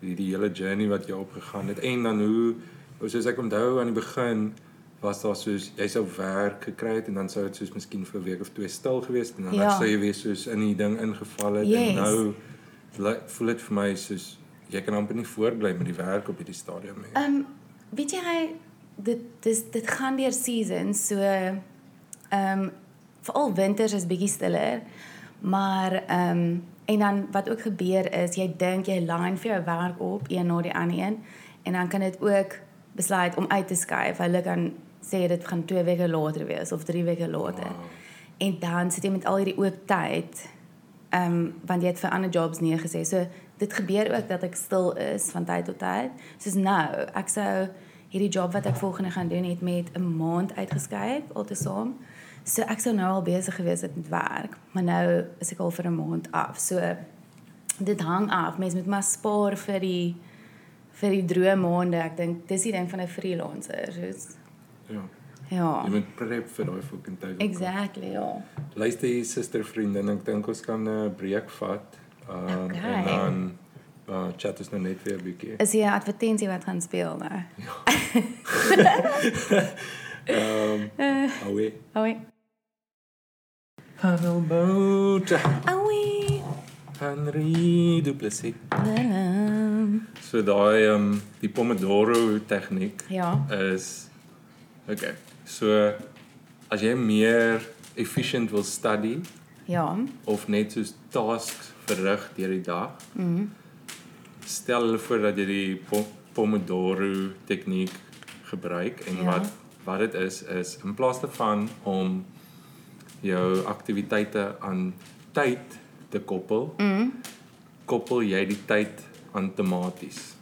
die, die hele journey wat jy opgegaan het en dan hoe soos ek onthou aan die begin was daar soos jy sou werk gekry het en dan sou dit soos miskien vir 'n week of twee stil gewees het en dan Ja. sou jy weer soos in die ding ingeval het Yes. en nou lyk- voel dit vir my soos jy kan amper nie voortbly met die werk op hierdie stadium nie. Ehm um, weet jy hy dit dis dit gaan deur seasons so ehm um, veral winters is bietjie stiller. Maar ehm um, en dan wat ook gebeur is jy dink jy line vir jou werk op een na die ander een en dan kan dit ook besluit om uit te skuif. Hulle kan sê dit gaan 2 weke later wees of 3 weke later. Wow. En dan sit jy met al hierdie oop tyd. Ehm um, want jy het vir ander jobs nee gesê. So dit gebeur ook dat ek stil is van tyd tot tyd. Soos nou, ek sou hierdie job wat ek volgende gaan doen het met 'n maand uitgeskuif altesaam. So ek sou nou al besig gewees het met werk, maar nou is ek al vir 'n maand af. So dit hang af. Mens moet maar spaar vir die vir die droë maande. Ek dink dis die ding van 'n freelancer. Soos Ja. ja. Jy moet prep vir daai fucking tyd. Exactly, ja. Luister hier suster vriendin, ek dink ons kan 'n breek vat. Um, Okay. en dan uh, chat ons nou net weer 'n bietjie. Is hier 'n advertensie wat gaan speel nou? [LAUGHS] Ehm um, Awe. Oei. Handelboot. Oei. Henry Du Plessis. So daai ehm um, die Pomodoro tegniek Ja. is okay. So as jy meer efficient wil study Ja. of net soos tasks verrig deur die dag, Mhm. Stel hulle voor dat jy die po Pomodoro tegniek gebruik en Ja. wat wat dit is is in plaas daarvan om jou aktiwiteite aan tyd te koppel, Mhm. koppel jy die tyd aan tematies.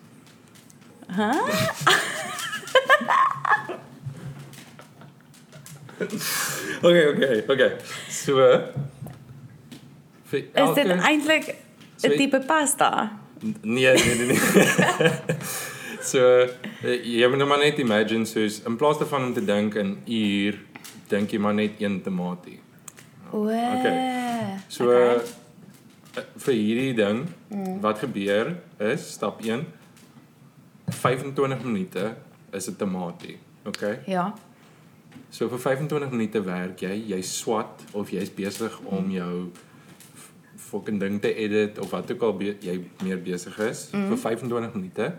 Hæ? [LAUGHS] Okay, okay, okay. So vir Is dit eintlik 'n So- tipe pasta? Nee, nee, nee. nee. [LAUGHS] so eh, jy moet nou maar net imagine soos in plaas daarvan om te dink in uur, dink jy maar net een tematie. O. Okay. So okay. uh, vir hierdie ding wat gebeur is stap 1 25 minute is 'n tematie. Okay? Ja. So vir 25 minute werk jy, jy swat of jy's besig om jou f- fucking ding te edit of wat ook al jy meer besig is mm. vir 25 minute.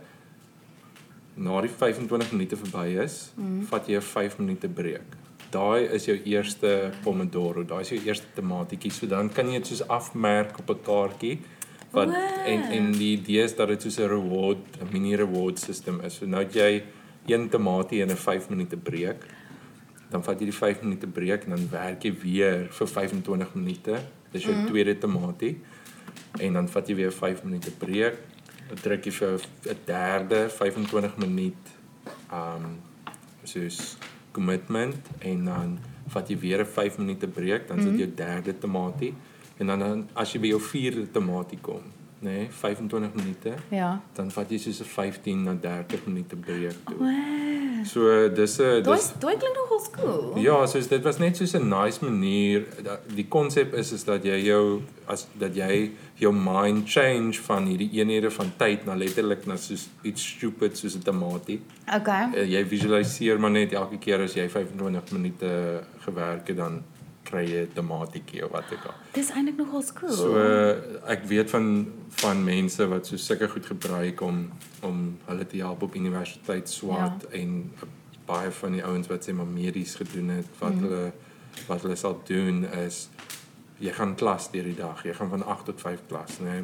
Na die 25 minute verby is, mm. vat jy 'n 5 minute breek. Daai is jou eerste Pomodoro, daai is jou eerste tematietjie. So dan kan jy dit soos afmerk op 'n kaartjie wat Wow. en en die idee is dat dit soos 'n reward, 'n mini reward system is. So nou jy een tematie en 'n 5 minute breek dan vat jy die 5 minute breek en dan werk jy weer vir 25 minute. Dis jou mm. tweede tematie. En dan vat jy weer 5 minute breek. Dan druk jy vir 'n derde 25 minuut um soos commitment en dan vat jy weer 'n 5 minute breek, dan is dit jou derde tematie. En dan, dan as jy by jou vierde tematie kom, nê, nee, 25 minute, Ja. dan vat jy soos 'n 15 na 30 minute breek toe. Wow. So dis 'n dis daai klink nogal cool. Ja, so dit was net soos 'n nice manier. Die konsep is is dat jy jou as dat jy jou mind change van hierdie eenhede van tyd na letterlik na soos iets stupid soos 'n tamatie. Okay. Uh, jy visualiseer maar net elke keer as jy 25 minute gewerk het dan kry jy 'n tamatietjie of wat ook al. Dis eintlik nogal cool. So ek weet van van mense wat so sulke goed gebruik om om hulle te help op universiteit swaat ja. en baie van die ouens wat sê maar medies gedoen het wat mm. hulle wat hulle sal doen is jy gaan klas deur die dag. Jy gaan van 8 tot 5 klas, né? Nee?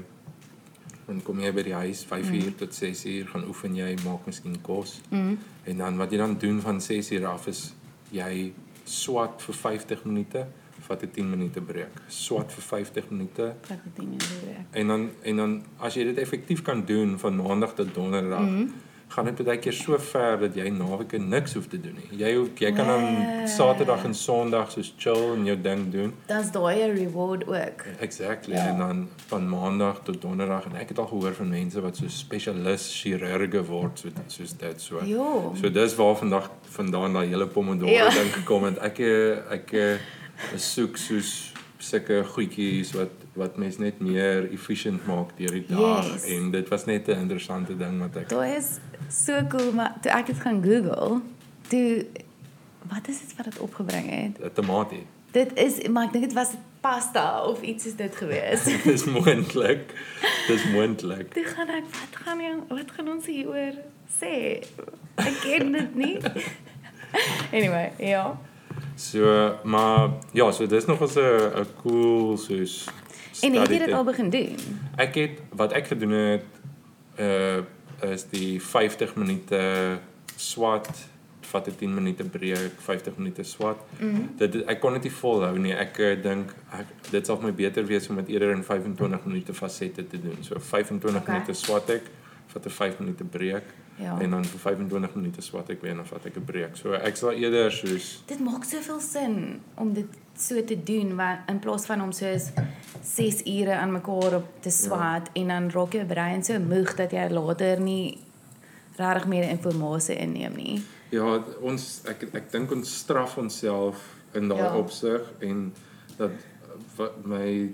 dan kom jy by die huis 5:00 mm. tot 6:00 gaan oefen jy, maak miskien kos. Mm. En dan wat jy dan doen van 6:00 af is jy swat vir 50 minute, vat 'n 10 minute breek. Swat vir 50 minute. Vat 'n 10 minute breek. En dan en dan as jy dit effektief kan doen van maandag tot donderdag, mm -hmm gaan dit baie keer so ver dat jy naweke niks hoef te doen nie. Jy hoef jy kan dan Nee. Saterdag en Sondag soos chill en jou ding doen. Dan's daai 'n reward ook. Exactly. Ja. En dan van Maandag tot Donderdag en ek het al gehoor van mense wat so spesialis chirurge word so soos dit so. Ja. So dis waar vandag vandaan daai hele pomodoro Ja. ding gekom het. Ek eh, ek eh, soek soos sulke goedjies wat wat mens net meer efficient maak deur die dag Yes. en dit was net 'n interessante ding wat ek Daai is so cool, maar toe ek dit gaan Google, toe wat is dit wat dit opgebring het? 'n tamatie. Dit is maar ek dink dit was pasta of iets is dit gewees. [LAUGHS] Dis moontlik. Dis moontlik. toe gaan ek wat gaan jy wat gaan ons hieroor sê? Ek ken dit nie. [LAUGHS] anyway, ja. So, maar ja, so dis nog 'n 'n cool soos En het jy dit al begin doen? Ek het wat ek gedoen het uh is die 50 minute swat vat 'n 10 minute breek, 50 minute swat. Mm -hmm. Dit ek kon dit nie volhou nie. Ek uh, dink ek dit sal my beter wees om dit eerder in 25 minute fasette te doen. So 25 Okay. minute swat ek, vat 'n 5 minute breek Ja. en dan vir 25 minute swat ek weer en dan vat ek 'n breek. So ek sal eerder soos Dit maak soveel sin om dit so te doen want in plaas van om soos 6 ure aan mekaar op te swat ja. en dan raak jou brein so moeg dat jy later nie regtig meer inligting inneem nie. Ja, ons ek ek dink ons straf onsself in daai Ja. opsig en dat wat my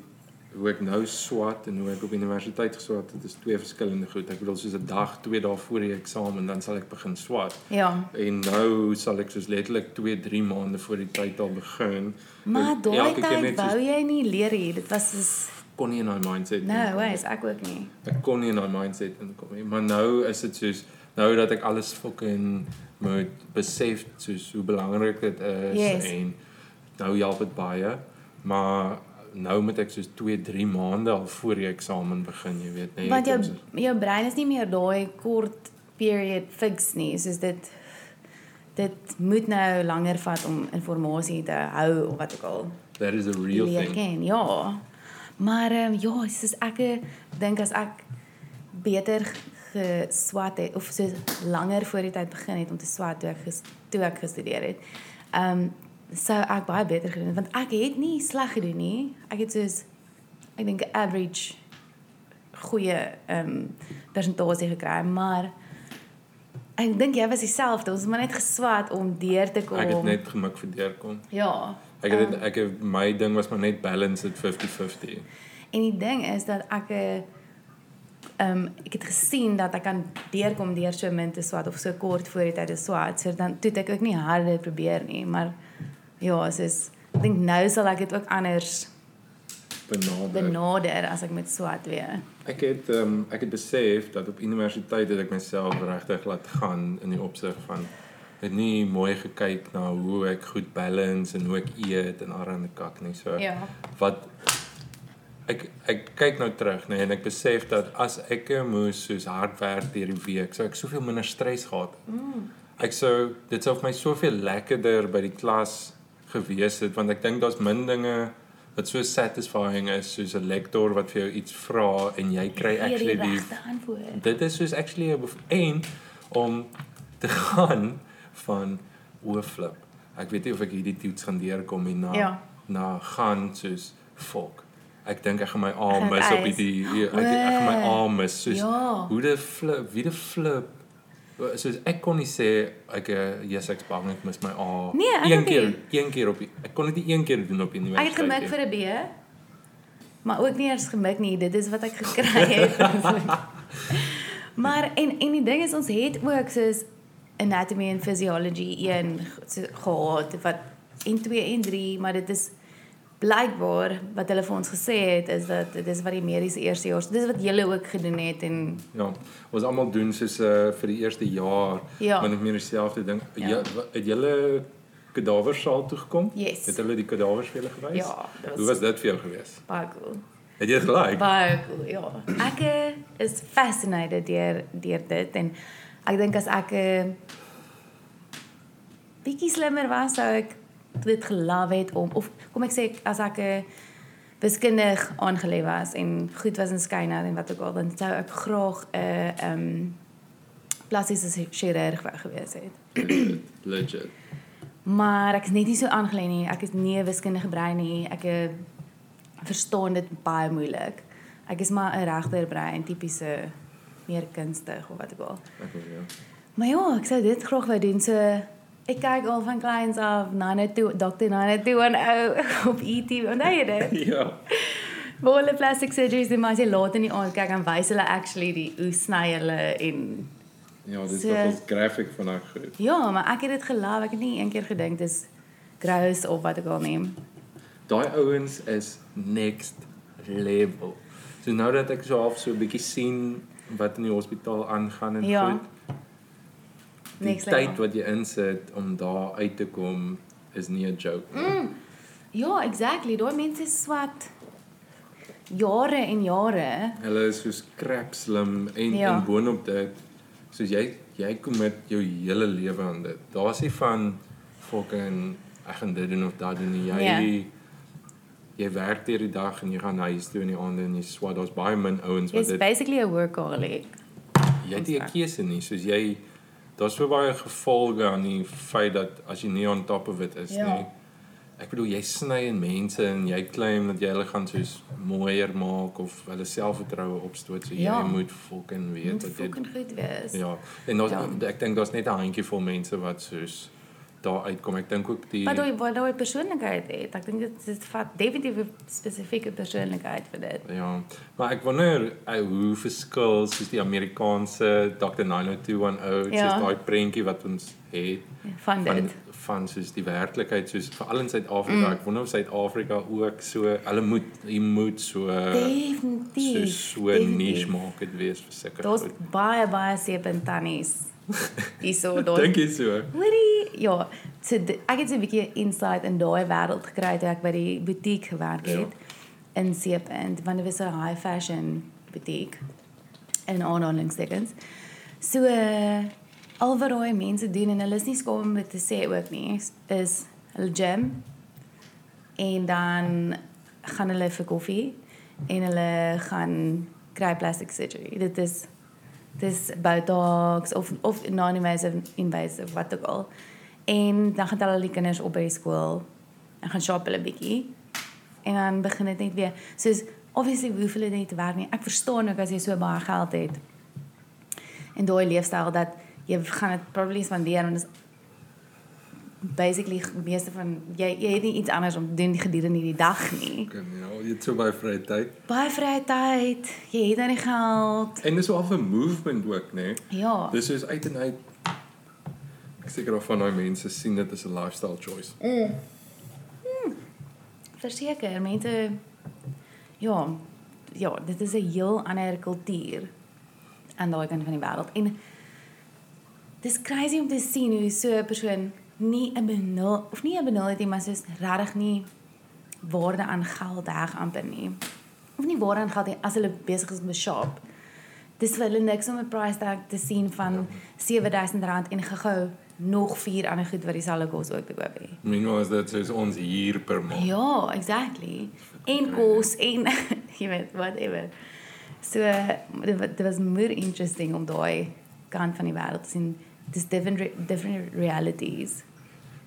hoe ek nou swat en hoe ek op universiteit geswat het, is twee verskillende goed. Ek bedoel soos 'n dag, 2 dae voor die eksamen dan sal ek begin swat. Ja. En nou sal ek soos letterlik 2, 3 maande voor die tyd al begin. Maar daai tyd wou jy nie leer nie. Dit was soos kon nie in daai mindset no, inkom nie. ways, ek ook nie. ek kon nie in daai mindset inkom nie. Maar nou is dit soos nou dat ek alles fucking moet besef soos hoe belangrik dit is Yes. en nou help dit baie. Maar nou moet ek soos 2, 3 maande al voor die eksamen begin, jy weet, nee. Want jou soos- jou brein is nie meer daai kort period fix nie. Soos dit dit moet nou langer vat om inligting te hou of wat ook al. that is a real thing. ken. Ja. Maar ehm um, ja, soos ek eh, dink as ek beter geswat het of so langer voor die tyd begin het om te swat toe ek ges, toe ek gestudeer het. Ehm um, sou ek baie beter gedoen het want ek het nie sleg gedoen nie. Ek het soos ek dink average goeie ehm um, persentasie gekry, maar ek dink jy was dieselfde. Ons het maar net geswat om deur te kom. Ek het net gemik vir deurkom. ja. Ek het dit ek het my ding was maar net balance at 50-50. En die ding is dat ek 'n ehm ek het gesien dat ek kan deurkom deur so min te swat of so kort voor die tyd te swat. So dan toe ek ook nie harder probeer nie, maar ja, soos ek dink nou sal ek dit ook anders Benader. benader as ek met swat weer. Ek het ehm um, ek het besef dat op universiteit het ek myself regtig laat gaan in die opsig van het nie mooi gekyk na hoe ek goed balance en hoe ek eet en allerlei kak nie so. Ja. Wat ek ek kyk nou terug nê en ek besef dat as ek moes soos hard werk deur die week, sou ek soveel minder stres gehad het. Mm. Ek sou dit sou vir my soveel lekkerder by die klas gewees het want ek dink daar's min dinge wat so satisfying is soos 'n lektor wat vir jou iets vra en jy kry actually die die regte antwoord. dit is soos actually 'n en om te [LAUGHS] gaan van o flip. Ek weet nie of ek hierdie toets gaan deurkom en na Ja. na gaan soos fok. Ek dink ek gaan my A Gaan het mis op eis. hierdie ek, ek gaan my A O, mis soos ja. hoe die flip, wie die flip soos ek kon nie sê ek eh, yes ek's bang ek mis my A. Nee, ek een keer nie. een keer op die, ek kon dit nie een keer doen op die Ek universiteit. het gemik vir 'n B. Maar ook nie eers gemik nie, dit is wat ek gekry het. [LAUGHS] maar en en die ding is ons het ook soos anatomy en physiology 1 so, gehad wat en 2 en 3, maar dit is blykbaar wat hulle vir ons gesê het is dat dit is wat die mediese eerstejaars, dis wat julle ook gedoen het en Ja, ons almal doen soos uh, vir die eerste jaar Ja. maar net meer dieselfde ding. Ja. Het julle kadaversaal toe gekom? Yes. Het hulle die kadavers vir julle gewys? Ja, was- Hoe was dit vir jou gewees? baie cool. Het jy gelyk? Baie cool, ja. Ek eh, is fascinated deur deur dit en ek dink as ek 'n uh, bietjie slimmer was, sou ek dit geloof het om of kom ek sê as ek 'n uh, wiskundig aangelê was en goed was in skyne en wat ook al, dan sou ek graag 'n uh, ehm um, plastiese chirurg wou gewees het. [CLEARS THROAT] Legit. Maar ek is net nie so aangelê nie. Ek is nie 'n wiskundige brein nie. Ek uh, verstaan dit baie moeilik. Ek is maar 'n regter brein, tipiese meer kunstig of wat ook al. Ek wil ja. Maar ja, ek sou dit graag wou doen. So ek kyk al van kleins af Nana toe, Dr. Nana toe en ou [LAUGHS] op ET. Onthou jy dit? [LAUGHS] Ja. Waar hulle plastic surgeries doen, maar as jy laat in die aand kyk, dan wys hulle actually die hoe sny hulle en Ja, dit So- so, graphic van daai goed. ja, maar ek het dit geloof. Ek het nie een keer gedink dis gross of wat ek al neem. Daai ouens is next level. So nou dat ek so half so 'n bietjie sien wat in die hospitaal aangaan en Ja. goed. Die Next tyd level. wat jy insit om daar uit te kom is nie 'n joke nie. Mm. Ja, exactly. Daai mense swat jare en jare. Hulle is so crap slim en Ja. en boonop dit soos jy jy kom met jou hele lewe aan dit. Daar's nie van fucking ek gaan dit doen of dat doen nie. Jy Ja. jy werk deur die dag en jy gaan huis toe in die aande en jy swat. Daar's baie min ouens wat It's dit basically a workaholic. jy het nie 'n keuse nie. Soos jy daar's so baie gevolge aan die feit dat as jy nie on top of it is Ja. nie. Ek bedoel jy sny in mense en jy claim dat jy hulle gaan soos mooier maak of hulle selfvertroue opstoot. So Ja. jy moet fucking weet Moet dat jy goed wees. Ja, en daar's ja. ek dink daar's net 'n handjievol mense wat soos daar uitkom. Ek dink ook die Wat daai wat daai persoonlikheid het. Ek dink dit dit vat definitief 'n spesifieke persoonlikheid vir dit. ja, maar ek wonder uh, hoe verskil soos die Amerikaanse Dr. 90210 Ja. soos daai prentjie wat ons het Van van dit. van soos die werklikheid soos veral in Suid-Afrika. Mm. Ek wonder of Suid-Afrika ook so hulle moet jy moet so Definitief. so so niche market wees vir seker. Daar's baie baie seep en tannies. Hierso [LAUGHS] daar. Dink jy so? Hoorie, ja, so ek het so 'n bietjie insight in daai wêreld gekry toe ek by die butiek gewerk Ja. het in Seepunt, want dit was 'n high fashion butiek in aanhalingstekens. So uh, al wat daai mense doen en hulle is nie skaam om dit te sê ook nie, is- is hulle gym en dan gaan hulle vir koffie en hulle gaan kry plastic surgery. Dit is dis botox of of non-invasive invasive wat ook al. En dan gaan hulle die kinders op by die skool en gaan shop hulle bietjie. En dan begin dit net weer. Soos obviously hoef hulle net te werk nie. Ek verstaan ook as jy so baie geld het. En daai leefstyl dat jy gaan dit probably spandeer want dit is basically meeste van jy jy het nie iets anders om te doen gedurende die dag nie. Kan ja, jy het so baie vrye tyd. Baie vrye tyd, jy het dan die geld. En dis wel 'n movement ook, né? Nee? Ja. Dis is uit en uit Ek seker of van daai mense sien dit as 'n lifestyle choice. Verseker, mense ja, ja, dit is 'n heel ander kultuur aan daai kant van die wêreld. En dis crazy om te sien hoe so 'n persoon nie 'n benul of nie 'n benul het nie, maar soos regtig nie waarde aan geld heg amper nie. Of nie waarde aan geld nie as hulle besig is met shop. Dis vir hulle niks om 'n price tag te sien van R7000 en gehou nog vier ander goed wat dieselfde kos ook te koop het. Meanwhile is dit soos ons hier per maand. Ja, exactly. En kos en [LAUGHS] jy weet whatever. So dit wa- dit was meer interesting om daai kant van die wêreld te sien. Dis different re different realities.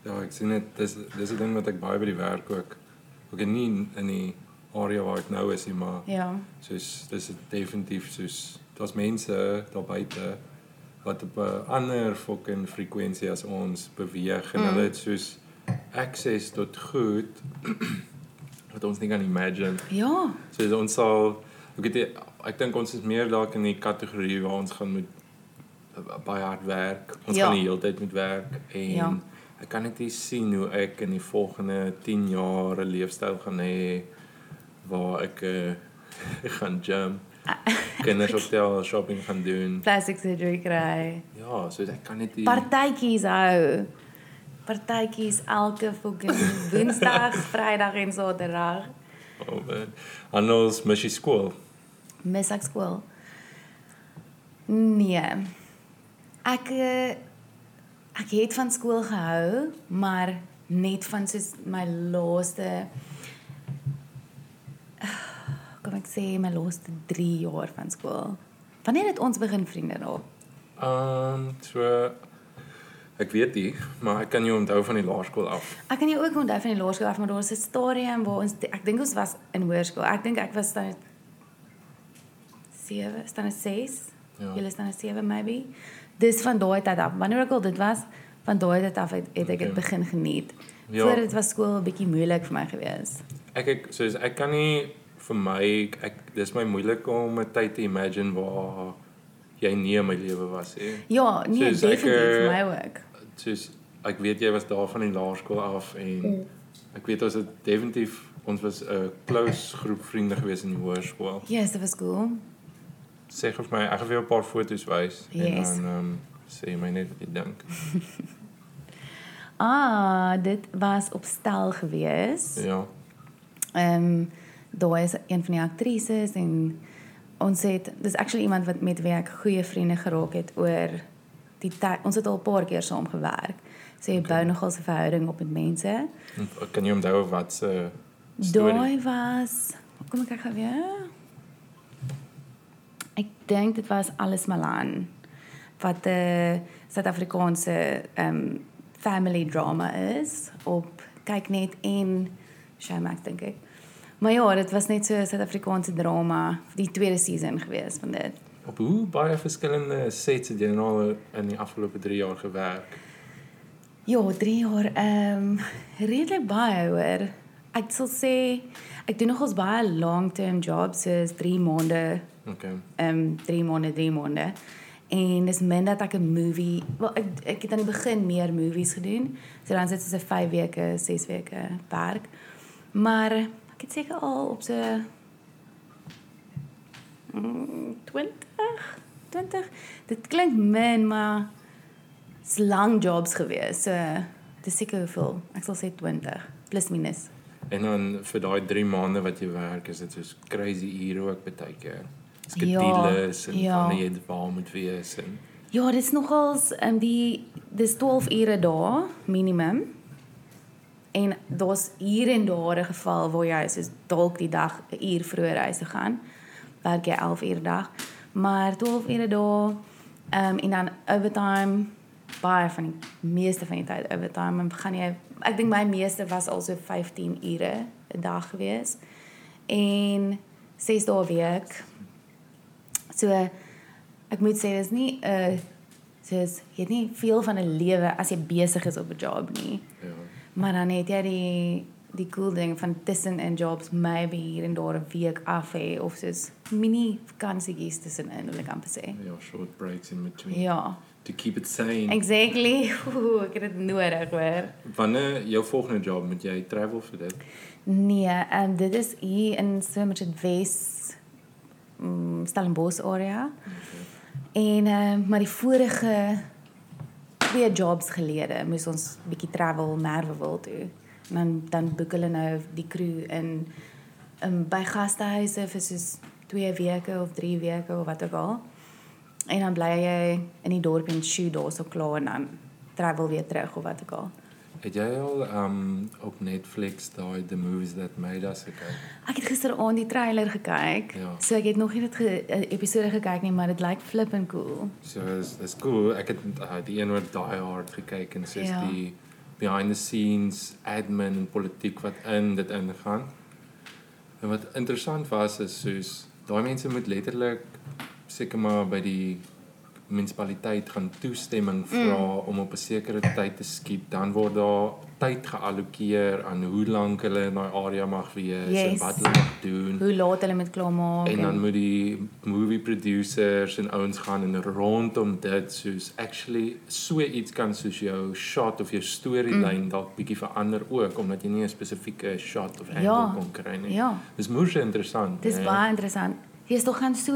Ja, ek sien dit dis dis 'n ding wat ek baie by die werk ook ook nie in die area waar ek nou is nie, maar Ja. soos dis definitief soos daar's mense daar buite wat op 'n ander fucking frekwensie as ons beweeg en Mm. hulle het soos access tot goed [CLEARS THROAT] wat ons nie kan imagine. Ja. So ons sal ek nie, ek dink ons is meer dalk in die kategorie waar ons gaan moet baie hard werk. Ons Ja. gaan die hele tyd moet werk en Ja. ek kan net sien hoe ek in die volgende 10 jaar 'n leefstyl gaan hê waar ek uh, [LAUGHS] gaan gym, kinders [LAUGHS] optel, shopping gaan doen. Plastic surgery kry. Ja, so ek kan net Partytjies hou. Partytjies elke fucking [LAUGHS] Woensdag, Vrydag en Saterdag. Oh man. Anders mis jy skool. Mis ek skool? Nee. Ek eh, ek het van skool gehou, maar net van soos my laaste [SIGHS] kom ek sê my laaste 3 jaar van skool. Wanneer het ons begin vriende raak? Ehm um, so ek weet nie, maar ek kan jou onthou van die laerskool af. Ek kan jou ook onthou van die laerskool af, maar daar was 'n stadium waar ons ek dink ons was in hoërskool. Ek dink ek was dan 7, staan 6. Ja. Julle staan 7 maybe. Dis van daai tyd af. Wanneer ook al dit was, van daai tyd af het, het ek dit Okay. begin geniet. Ja. Voor dit was skool 'n bietjie moeilik vir my gewees. Ek ek soos ek kan nie vir my ek dis my moeilik om 'n tyd te imagine waar jy nie in my lewe was nie. Ja, nee, Soos ek, definitief vir eh, my ook. Soos ek weet jy was daar van die laerskool af en ek weet ons het definitief ons was 'n close groep vriende gewees in die hoërskool. Yes, dit was cool. Sê vir my, ek gaan vir jou 'n paar foto's wys Yes. en dan ehm um, sê my net wat jy dink. [LAUGHS] Ah, dit was op stel gewees. Ja. Ehm um, daar is een van die aktrises en ons het dis actually iemand wat met wie ek goeie vriende geraak het oor die tyd. Ons het al 'n paar keer saam gewerk. So jy bou nogal 'n verhouding op met mense. En Kan jy onthou wat se storie? Daai was kom ek gou weer. Ek dink dit was alles Malan wat 'n Suid-Afrikaanse ehm um, family drama is op kyk net en Showmax dink ek. Maar ja, dit was net so 'n Suid-Afrikaanse drama, die tweede season gewees van dit. Op hoe baie verskillende sets het jy nou in die afgelope 3 jaar gewerk? Ja, 3 jaar ehm um, redelik baie hoor. Ek sal sê ek doen nogals baie long-term jobs, soos 3 maande Okay. ehm um, 3 maande, 3 maande. En dis min dat ek 'n movie, wel ek ek het aan die begin meer movies gedoen. So dan sit dit so 5 weke, 6 weke werk. Maar ek het seker al op so mm, 20 20 dit klink min maar dit's lang jobs gewees. So dis seker hoeveel? Ek sal sê 20 plus minus. En dan vir daai 3 maande wat jy werk, is dit soos crazy ure ook baie keer. Ja, Skedules en ja. wanneer jy waar moet wees en Ja, dis nogals um, die dis 12 ure daar minimum. En daar's hier en daar 'n geval waar jy soos dalk die dag 'n uur vroeër huis toe gaan. Werk jy 11 ure dag, maar 12 ure daar ehm um, en dan overtime baie van die meeste van die tyd overtime en gaan jy ek dink my meeste was al so 15 ure 'n dag gewees. En 6 dae week. So ek moet sê dis nie 'n uh, soos jy het nie veel van 'n lewe as jy besig is op 'n job nie. ja. Maar dan het jy die die cool ding van tussen in jobs maybe hier en daar 'n week af hê of soos mini vakansietjies tussenin wil ek amper sê. Ja, short breaks in between Ja, to keep it sane. exactly. [LAUGHS] Oeh, ek het dit nodig hoor. Wanneer jou volgende job moet jy travel vir dit? Nee, ehm um, dit is hier in so much Wes um, Stellenbosch area. En ehm uh, maar die vorige twee jobs gelede moes ons bietjie travel Merwewil toe. En dan dan boek hulle nou die crew in um, by gastehuise vir soos 2 weke of 3 weke of wat ook al. En dan bly jy in die dorp en shoot daar so klaar en dan travel weer terug of wat ook al. Het jy al um op Netflix daai The Movies That Made Us gekyk? Ek het gisteraand die trailer gekyk. Ja. So ek het nog nie dit ge, eh, episode gekyk nie, maar dit lyk flippend cool. So is dis cool. Ek het uh, die een oor Die Hard gekyk en soos Ja. die behind the scenes admin en politiek wat in dit ingaan. En wat interessant was is soos daai mense moet letterlik seker maar by die munisipaliteit gaan toestemming vra mm. om op 'n sekere tyd te skiet, dan word daar tyd geallokeer aan hoe lank hulle in daai area mag wees en Yes. wat hulle mag doen. Hoe laat hulle met klaarmaak En dan moet die movie producers en ouens gaan en rondom dit soos actually so iets kan soos jou shot of jou storyline mm. dalk bietjie verander ook omdat jy nie 'n spesifieke shot of angle Ja. kon kry nie. Ja. Dis moeë interessant. Dis né? baie interessant. Jy is tog gaan so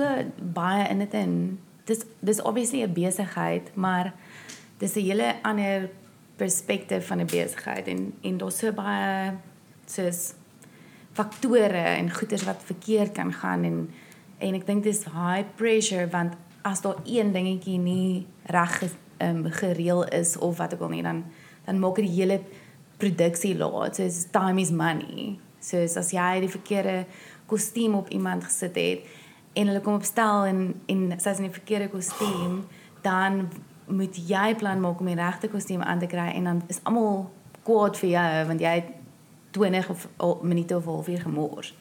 baie in dit in. Dis dis obviously 'n besigheid, maar dis 'n hele ander perspektief van 'n besigheid en en daar's so baie soos faktore en goeders wat verkeerd kan gaan en en ek dink dis high pressure want as daar een dingetjie nie reg um, gereël is of wat ook al nie dan dan maak dit die hele produksie laat. So it's time is money. So as jy die verkeerde kostuum op iemand gesit het en hulle kom opstel en en sy's in die verkeerde kostuum, dan moet jy plan maak om die regte kostuum aan te kry en dan is almal kwaad vir jou want jy het 20 of, of minute of 'n halfuur gemors.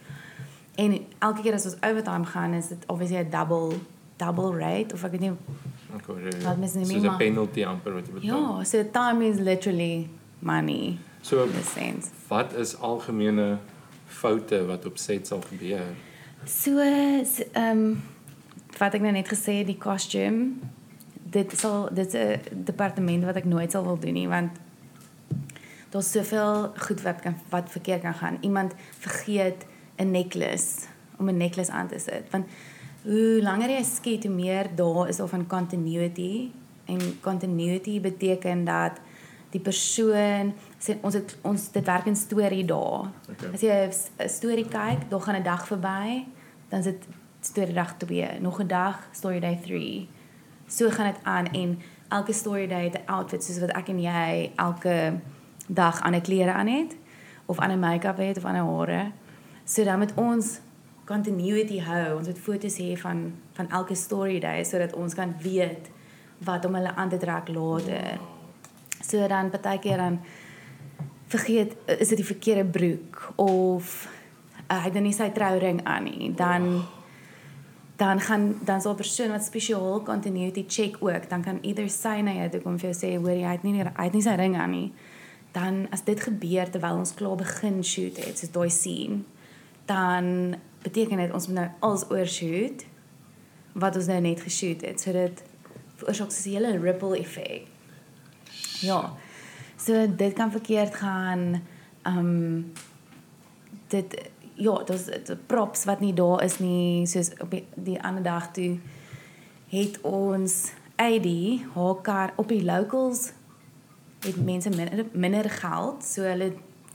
En elke keer as ons overtime gaan is dit obviously 'n double double rate of ek weet nie jy. Wat mis nie meer, 'n maar- penalty amper wat jy betaal. ja, so time is literally money So in a sense. wat is algemene foute wat op set sal gebeur? So ehm um, wat ek nou net gesê het, die costume dit sal dit 'n departement wat ek nooit sal wil doen nie want daar's soveel goed wat kan wat verkeerd kan gaan. Iemand vergeet 'n necklace om 'n necklace aan te sit. Want hoe langer jy skiet, hoe meer daar is of van continuity en continuity beteken dat die persoon sê ons het ons dit werk in storie daar. Okay. As jy 'n 'n storie kyk, dan gaan 'n dag verby, dan is dit storie dag 2, nog 'n dag story day 3. So gaan dit aan en elke story day het 'n outfit soos wat ek en jy elke dag ander klere aan het of ander make-up het of ander hare. So dan met ons continuity hou. Ons het foto's hê van van elke story day sodat ons kan weet wat om hulle aan te trek later. So dan partykeer dan vergeet is dit die verkeerde broek of uh, hy dan nie sy trouring aan nie. Dan dan gaan dan sal 'n persoon wat spesiaal continuity check ook, dan kan either sy na jou toe kom vir jou sê hoor jy het nie hy het nie sy ring aan nie. Dan as dit gebeur terwyl ons klaar begin shoot het, soos daai scene, dan beteken dit ons moet nou als oorshoot wat ons nou net geshoot het. So dit veroorsaak so 'n hele ripple effek. Ja. So dit kan verkeerd gaan. Ehm dit ja, daar's props wat nie daar is nie, soos op die, die ander dag toe het ons AD haar kar op die locals het mense minder minder geld, so hulle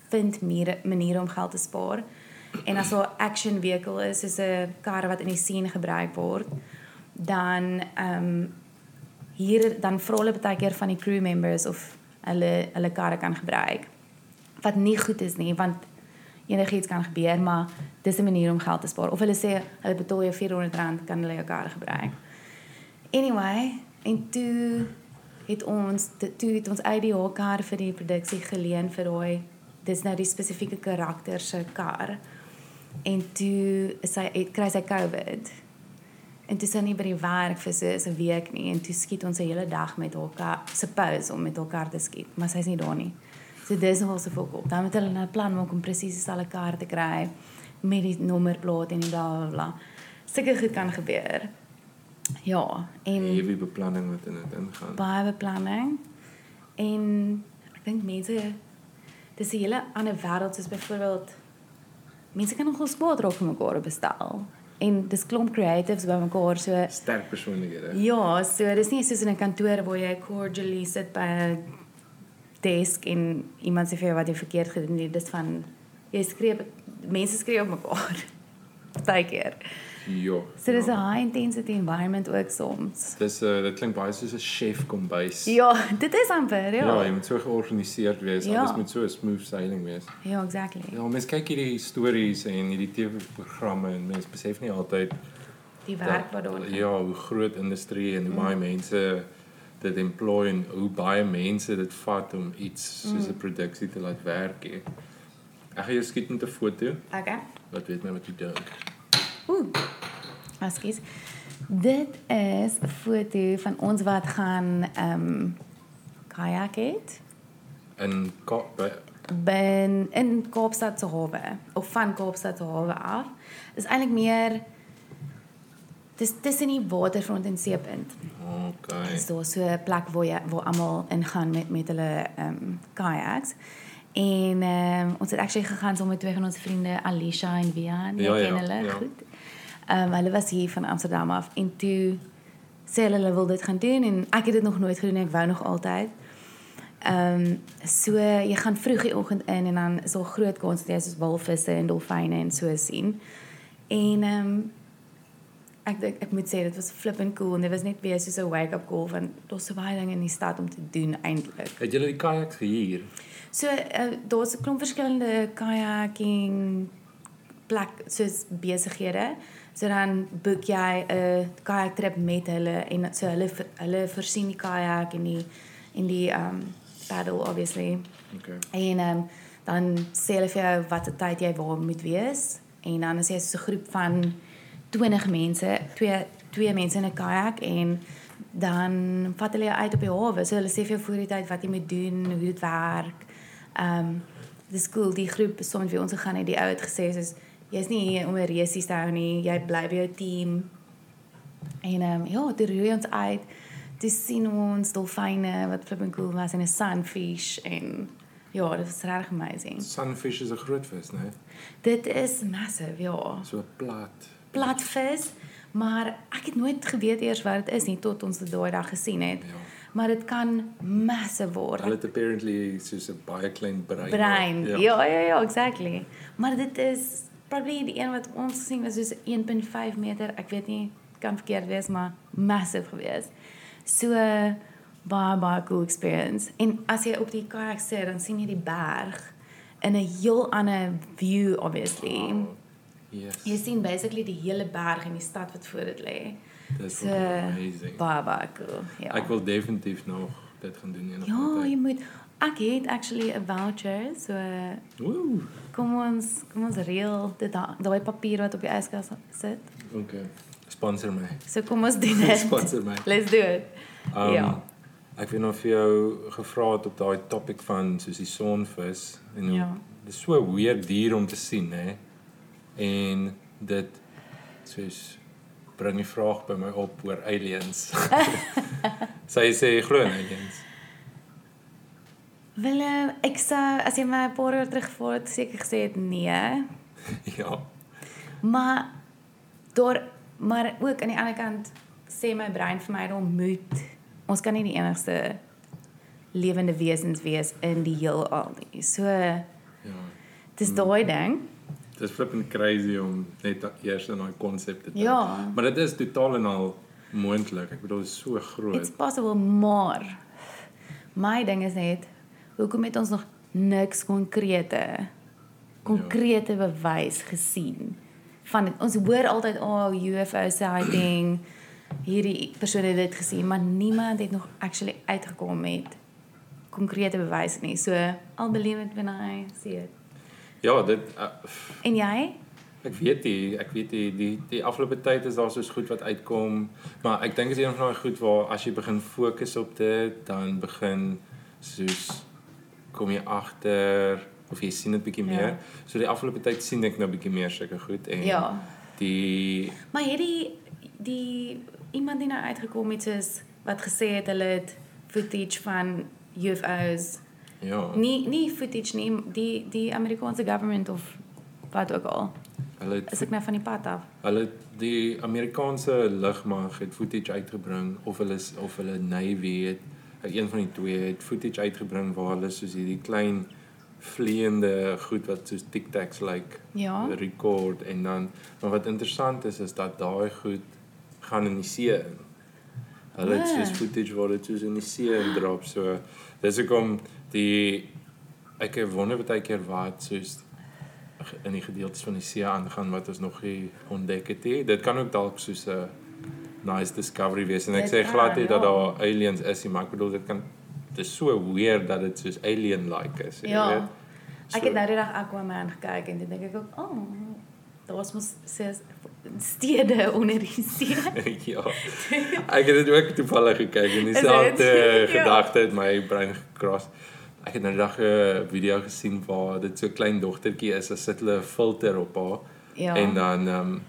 vind meer maniere om geld te spaar. En as 'n action vehicle is, is 'n kar wat in die scene gebruik word, dan ehm um, hier dan vra hulle baie keer van die crew members of hulle hulle karre kan gebruik. Wat nie goed is nie, want enigiets kan gebeur, maar dis 'n manier om geld te spaar. Of hulle sê hulle betaal jou R400 kan hulle jou kar gebruik. Anyway, en toe het ons toe het ons IDH kar vir die produksie geleen vir daai dis nou die spesifieke karakter se kar. En toe sy het kry sy COVID. En toe sy nie by die werk vir so 'n week nie en toe skiet ons 'n hele dag met haar kar, suppose om met haar te skiet, maar sy's nie daar nie. So dis nog so volk op. Dan moet hulle nou 'n plan maak om presies dieselfde kar te kry met die nommerplaat en die bla bla bla. Sulke goed kan gebeur. Ja, en Heavy beplanning wat in dit ingaan. baie beplanning. En ek dink mense dis 'n hele ander wêreld soos byvoorbeeld mense kan nogal spaar raak vir mekaar bestel. En dis klomp creatives by mekaar so Sterk persoonlikhede. Ja, so dis nie soos in 'n kantoor waar jy cordially sit by 'n desk en iemand sê vir jou wat jy verkeerd gedoen het. Dis van jy skree mense skree op mekaar. [LAUGHS] Partykeer. Ja. So dis 'n ja. high intensity environment ook soms. Dis uh, dit klink baie soos 'n chef kombuis. Ja, [LAUGHS] dit is amper, Ja, ja. jy moet so georganiseerd wees. Ja. Alles moet so 'n smooth sailing wees. Ja, exactly. Ja, mense kyk hierdie stories en hierdie TV-programme en mense besef nie altyd Die werk wat daar Ja, hoe groot industrie en hoe baie mense dit employ en hoe baie mense dit vat om iets soos 'n produksie te laat werk. He. Ek gaan jou skiet met 'n foto. Okay. Wat weet my wat jy dink. Ooh. Ekskuus. Dit is 'n foto van ons wat gaan ehm um, kajak het In Kaap bin in Kaapstad se hawe of van Kaapstad se hawe af. Is eintlik meer dis tussen die waterfront en seepunt. Okay. Dis daar so 'n plek waar jy waar almal ingaan met met hulle ehm um, kajaks. En ehm um, ons het actually gegaan saam met twee van ons vriende Alicia en Vian. Jy Ja, ja, ken hulle ja. goed. Ehm um, hulle was hier van Amsterdam af en toe sê hulle hulle wil dit gaan doen en ek het dit nog nooit gedoen en ek wou nog altyd. Ehm so jy gaan vroeg die oggend in en dan is daar groot kans dat jy soos walvisse en dolfyne en so sien. En ehm ek dink ek moet sê dit was flippend cool en dit was net weer soos 'n wake-up call van daar's so baie dinge in die stad om te doen eintlik. Het julle die kajaks gehuur? So uh, daar's 'n klomp verskillende kayaking plek soos besighede. So dan boek jy 'n kayak trip met hulle en so hulle hulle voorsien die kajak en die en die um paddle obviously. Okay. En um, dan sê hulle vir jou watter tyd jy waar moet wees en dan is jy so 'n groep van 20 mense, twee twee mense in 'n kajak en dan vat hulle jou uit op die hawe. So hulle sê vir jou voor die tyd wat jy moet doen, hoe dit werk. Um, dis cool die groep soms wie ons gegaan het, die ou het gesê soos jy's nie hier om 'n resies te hou nie, jy bly by jou team. En ehm um, ja, dit roei ons uit. Dis sien ons dolfyne wat flipping cool was en 'n sunfish en ja, dit was regtig amazing. Sunfish is 'n groot vis, né? Nee? Dit is massive, ja. So plat. Platvis, maar ek het nooit geweet eers wat dit is nie tot ons dit daai dag gesien het. Ja. Maar dit kan massive word. Hulle het apparently soos 'n baie klein brein. brein. Ja. ja, ja, ja, exactly. Maar dit is probably die een wat ons gesien het soos 1.5 meter. Ek weet nie, kan verkeerd wees, maar massive geweest. So baie baie cool experience. En as jy op die kajak sit, dan sien jy die berg in 'n heel ander view obviously. Wow. Yes. Jy sien basically die hele berg en die stad wat voor dit lê. Dis So amazing. baie baie cool. Ja. Ek wil definitief nog dit gaan doen eendag. Ja, jy moet ek het actually 'n voucher, so Woew. kom ons kom ons reël dit da- daai papier wat op die yskas sit. Okay. Sponsor my. So kom ons doen [LAUGHS] dit. Sponsor my. Let's do it. Um, Ja. Ek weet nog vir jou gevra het op daai topic van soos die sonvis en Ja. dis so 'n weird dier om te sien, hè. En dit soos bring die vraag by my op oor aliens. [LAUGHS] [LAUGHS] Sy sê glo in aliens. Willem, ek sou as jy my 'n paar jaar terug voor het seker gesê het nee, [LAUGHS] ja. maar daar maar ook aan die ander kant sê my brein vir my dan moet ons kan nie die enigste lewende wesens wees in die heelal nie. So Ja. dis daai ding. Dit is flippend crazy om net eers in daai konsep te dink. Ja. Maar dit is totaal en al moontlik. Ek bedoel dit is so groot. It's possible, maar my ding is net hoekom het ons nog niks konkrete konkrete bewys gesien van dit. Ons hoor altyd o, oh, UFO sighting, hierdie persoon het dit gesien, maar niemand het nog actually uitgekom met konkrete bewyse nie. So, I'll believe it when I see it. Ja, dit uh, En jy? Ek weet nie, ek weet nie die die afgelope tyd is daar soos goed wat uitkom, maar ek dink is een van daai goed waar as jy begin fokus op dit, dan begin soos kom jy agter of jy sien dit bietjie Ja. meer. So die afgelope tyd sien ek nou bietjie meer sulke goed en Ja. die Maar hierdie die iemand die nou uitgekom het soos wat gesê het hulle het footage van UFOs. ja, Nie nie footage nie, die die Amerikaanse government of wat ook al. hulle Is het ek nou van die pad af? hulle die Amerikaanse lugmag het footage uitgebring of hulle is- of hulle navy het een van die twee het footage uitgebring waar hulle soos hierdie klein vleiende goed wat soos tic-tacs lyk like, Ja. record en dan maar wat interessant is is dat daai goed gaan in die see in. Hulle het soos Ah. footage waar dit soos in die see indrop so dis hoekom die ek wonder baie keer wat soos in die gedeeltes van die see aangaan wat ons nog nie ontdek het nie. Dit kan ook dalk soos 'n nice discovery wees en ek Dit sê glad nie dat ja. daar aliens is nie, maar ek bedoel dit kan dit is so weird dat dit soos alien like is, jy Ja. weet. Ek het nou die dag Aquaman gekyk en toe dink ek ook, "Oh, daar was mos ses stede onder die see." [LAUGHS] ja. [LAUGHS] Ek het dit ook toevallig gekyk en dieselfde dit? [LAUGHS] Ja. gedagte het my brein gekros. Ek het nou die dag 'n video gesien waar dit so 'n klein dogtertjie is, as sit hulle 'n filter op haar Ja. en dan ehm um,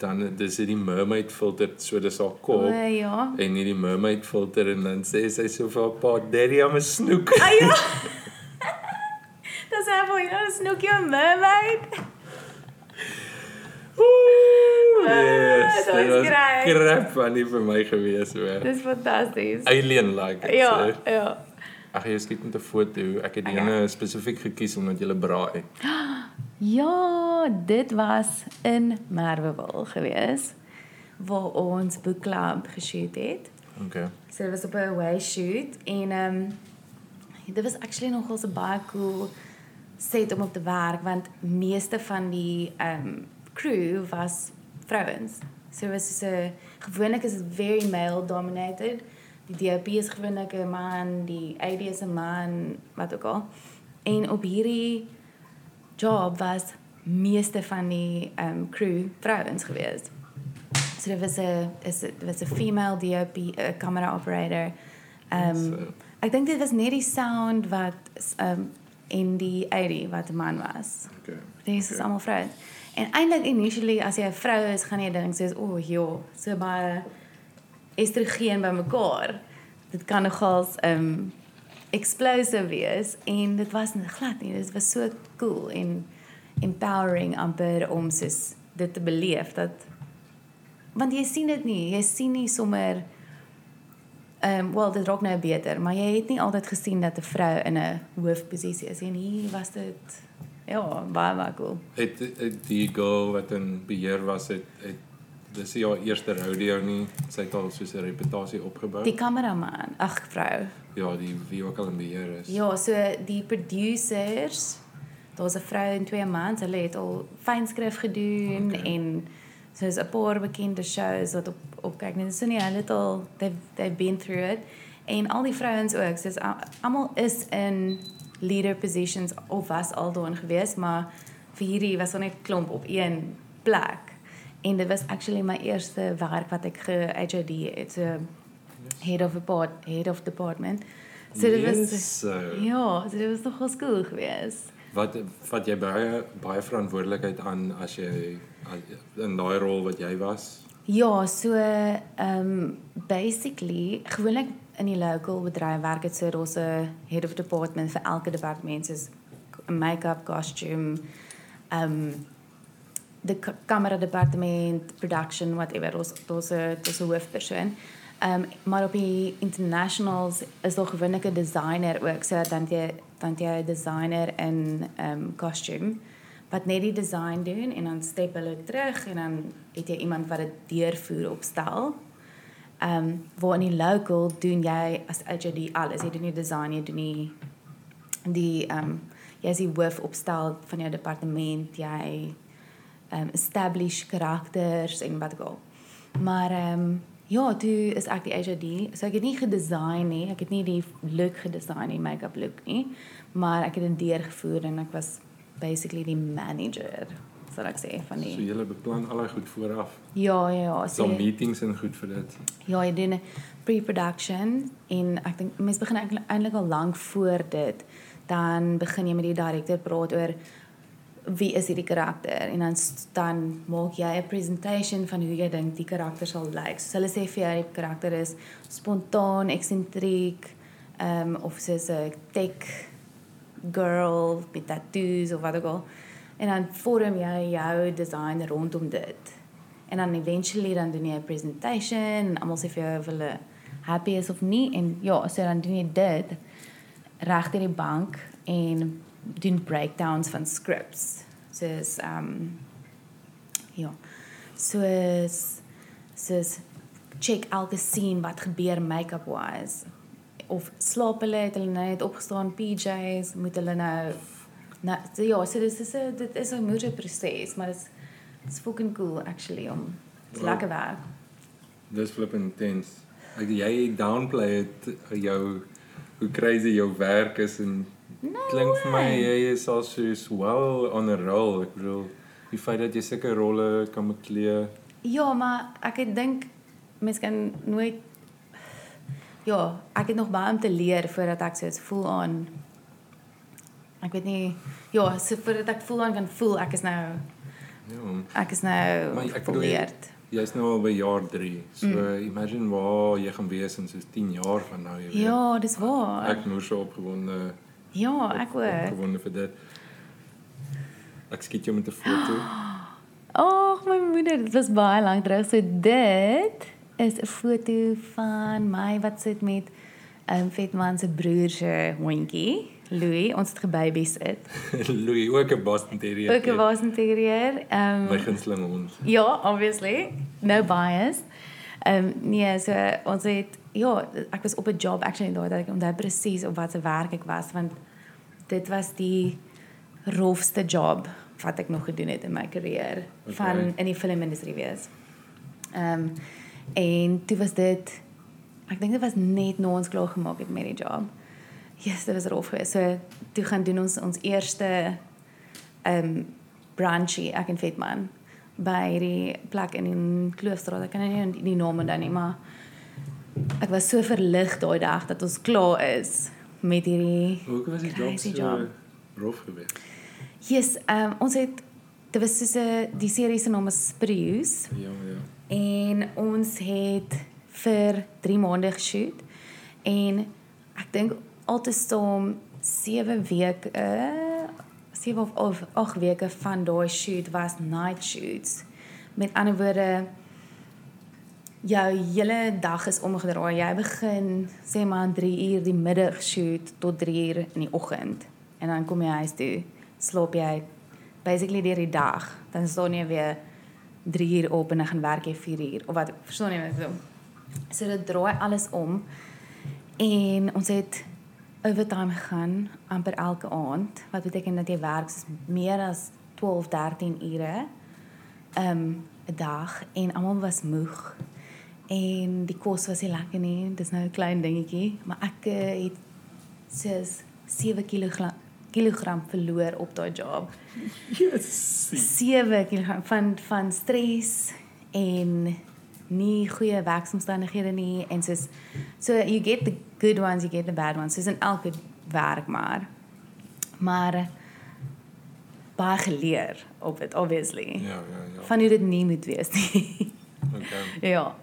dan dis dit die mermaid filter so dis haar kop. O, ja. en hierdie mermaid filter en dan sê sy so vir haar pa daddy I'm a snoek. Ah ja. [LAUGHS] Dis hy vir jou snoekie 'n mermaid. yes, dat dit was krap van nie vir my gewees hoor. Dis fantasties. Alien like. Ja, so. ja. Ag jy skiet met 'n foto. Ek het Okay. eene spesifiek gekies omdat jy braai. [GASPS] Ja, dit was in Merwewil gewees waar ons boekklub geshoot het. Okay. So dit was op 'n away shoot en ehm um, dit was actually nogal 'n baie cool set om op te werk want meeste van die ehm um, crew was vrouens. So dit was so 'n gewoonlik is dit very male dominated. Die DOP is gewoonlik 'n man, die AD is 'n man, wat ook al. En op hierdie job was meeste van die ehm um, crew vrouens gewees. So dit was 'n is dit was 'n female DOP, 'n camera operator. Ehm um, So. ek dink dit was net die sound wat ehm um, en die AD wat 'n man was. Okay. Dis is Okay. almal vrouens. En eintlik initially as jy 'n vrou is, gaan jy dink soos o, oh, ja, so baie estrogen bymekaar. Dit kan nogals ehm um, explosive wees en dit was nie glad nie. Dit was so cool en empowering amper om soos dit te beleef dat want jy sien dit nie. Jy sien nie sommer ehm um, wel dit raak nou beter, maar jy het nie altyd gesien dat 'n vrou in 'n hoofposisie is en hier was dit ja, baie baie cool. Het, het die girl wat in beheer was het het dis haar eerste rodeo nie. Sy het al soos 'n reputasie opgebou. Die kameraman, ag vrou. ja, die wie ook al in beheer is. Ja, so die producers, daar's 'n vrou en twee mans, hulle het al fynskrif gedoen Okay. en soos 'n paar bekende shows wat op op kyk net so nie hulle het al they've they've been through it en al die vrouens ook, soos almal is in leader positions of was al daarin gewees, maar vir hierdie was daar net klomp op een plek. En dit was actually my eerste werk wat ek ge-HOD het. So head of depart head of department. So dit was Yes, so. Ja, so dit was nogal skool geweest. Wat vat jy baie baie verantwoordelikheid aan as jy in daai rol wat jy was? Ja, so ehm um, basically gewoonlik in die local bedryf werk dit so daar's 'n head of department vir elke departement soos make-up, costume, ehm um, die kamera departement, production, whatever, daar's daar's 'n daar's 'n hoofpersoon. Ehm um, maar op die internationals is daar gewoonlik 'n designer ook, so dan jy dan jy 'n designer in ehm um, costume wat net die design doen en dan step hulle terug en dan het jy iemand wat dit deurvoer op stel. Ehm um, waar in die local doen jy as HOD alles. Jy doen die design, jy doen die die ehm um, jy is die hoof opstel van jou departement, jy um, establish karakters en wat ook al. Maar ehm um, ja, toe is ek die HOD. So ek het nie gedesign nie. Ek het nie die look gedesign nie, make-up look nie, maar ek het dit deurgevoer en ek was basically die manager, sal ek sê van So die. jy beplan al daai goed vooraf. Ja, ja, ja. So meetings en goed vir dit. Ja, jy doen 'n pre-production en ek dink mense begin eintlik al lank voor dit. Dan begin jy met die direkteur praat oor wie is hierdie karakter en dan dan maak jy 'n presentation van hoe jy dink die karakter sal lyk. So hulle sê vir jou die karakter is spontaan, eksentriek, ehm um, of soos 'n tech girl met tattoos of wat ook al. En dan vorm jy jou design rondom dit. En dan eventually dan doen jy 'n presentation en almal sê vir jou of hulle happy is of nie en ja, so dan doen jy dit reg deur die bank en doen breakdowns van scripts. Soos ehm um, ja. Soos soos check elke scene wat gebeur make-up wise of slaap hulle het hulle nou net opgestaan PJs moet hulle nou nou so ja so dis is 'n dit is 'n moeilike proses maar dit's it's fucking cool actually om dit's lekker werk. Dis flip intens. Ek jy downplay het jou hoe crazy jou werk is en No klink vir my jy is al soos well on a roll. Ek bedoel die feit dat jy sulke rolle kan beklee. Ja, maar ek het dink mense kan nooit ja, ek het nog baie om te leer voordat ek so iets voel aan ek weet nie ja, so voordat ek voel aan kan voel ek is nou Ja. ek is nou Maar ek bedoel jy-. Jy's nou al by jaar 3. So mm. imagine waar jy gaan wees in soos 10 jaar van nou, jy weet. Ja, dis waar. Ek moes so opgewonde ja, ek ook. opgewonde vir dit. Ek skiet jou met 'n foto. [GASPS] Ag, my moeder, dit was baie lank terug. So dit is 'n foto van my wat sit met ehm um, Vetman se broer se hondjie, Louis. Ons het gebabies [LAUGHS] dit. Louis ook 'n Boston Terrier. Ook 'n Boston Terrier. Ehm My um, gunsteling hond. ja, obviously. No bias. Ehm um, nee, so ons het ja, ek was op 'n job actually daai dat ek onthou presies op watter werk ek was want dit was die rofste job wat ek nog gedoen het in my karier Okay. van in die filmindustrie wees. Ehm um, en toe was dit ek dink dit was net na ons klaar gemaak het met die job. Yes, dit was rof geweest. So toe gaan doen ons ons eerste ehm um, branchy ek en Vetman by die plek in die Kloofstraat. Ek kan nou nie die naam onthou nie, maar ek was so verlig daai dag dat ons klaar is met hierdie Hoe was die job so job. rof geweest? Yes, um, ons het dit was soos 'n die serie se naam is Spruce Ja, ja. en ons het vir 3 maande geshoot en ek dink altesaam 7 weke uh, 7 of, of 8 weke van daai shoot was night shoots. Met ander woorde jou hele dag is omgedraai. Jy begin sê maar 3 uur die middag shoot tot 3 uur in die oggend en dan kom jy huis toe, slaap jy basically deur die dag. Dan staan jy weer 3 uur op en dan gaan werk jy 4 uur of wat verstaan jy wat ek bedoel? So dit draai alles om. En ons het overtime gegaan amper elke aand wat beteken dat jy werk meer as 12, 13 ure um 'n dag en almal was moeg. En die kos was nie lekker nie. Dis nou 'n klein dingetjie, maar ek eh, het soos 7 kg kilogram verloor op daai job. Yes. 7 kg van van stres en nie goeie werksomstandighede nie en soos so you get the good ones you get the bad ones soos in elke werk maar maar baie geleer op dit obviously Ja, ja, ja. van hoe dit nie moet wees nie Okay. [LAUGHS] ja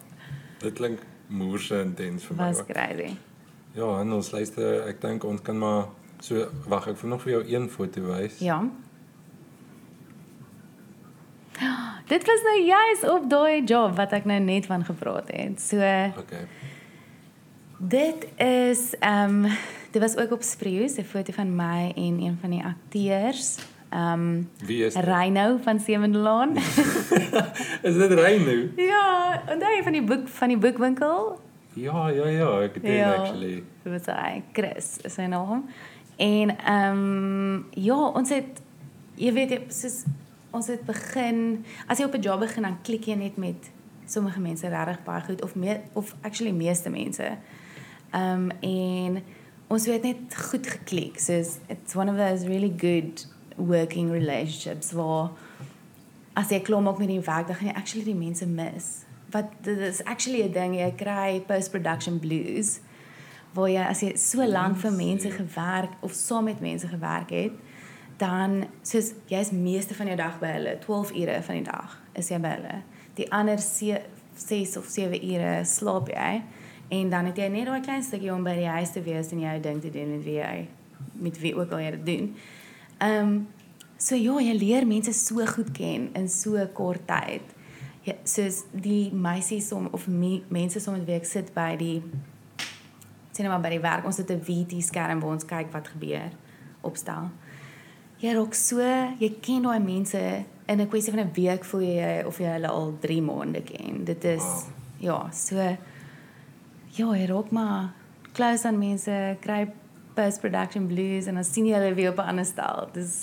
Dit klink moerse intens vir my. was ook. crazy Ja, en ons luister, ek dink ons kan maar so wag, ek wil nog vir jou een foto wys. ja Dit was nou juist op daai job wat ek nou net van gepraat het. So Okay. Dit is ehm um, dit was ook op Spreeus 'n foto van my en een van die akteurs. Ehm um, Wie is? Reino van Sewendelaan. [LAUGHS] Is dit Rein nou? ja, onthou jy van die boek van die boekwinkel? Ja, ja, ja, ek het dit Ja. actually. Dit was hy, Chris is sy naam. En ehm um, ja, ons het jy weet jy, soos ons het begin as jy op 'n job begin dan klik jy net met sommige mense regtig baie goed of meer of actually meeste mense. Ehm um, en ons het net goed geklik. So it's one of those really good working relationships waar as jy klom ook met die werk dan gaan jy actually die mense mis. Wat dit is actually 'n ding jy kry post-production blues waar jy as jy so lank vir mense gewerk of saam met mense gewerk het, dan soos jy's meeste van jou dag by hulle, 12 ure van die dag is jy by hulle. Die ander 6 of 7 ure slaap jy en dan het jy net daai klein stukkie om by die huis te wees en jou ding te doen met wie jy met wie ook al jy dit doen. Ehm um, so ja, jy leer mense so goed ken in so kort tyd. Ja, soos die meisies som of me, mense som met wie ek sit by die sien nou maar by die werk. Ons het 'n VT skerm waar ons kyk wat gebeur opstel. Jy raak so, jy ken daai mense in 'n kwessie van 'n week voel jy of jy hulle al 3 maande ken. Dit is Wow. ja, so ja, jy raak maar close aan mense, kry post production blues en dan sien jy hulle weer op 'n ander stel. Dis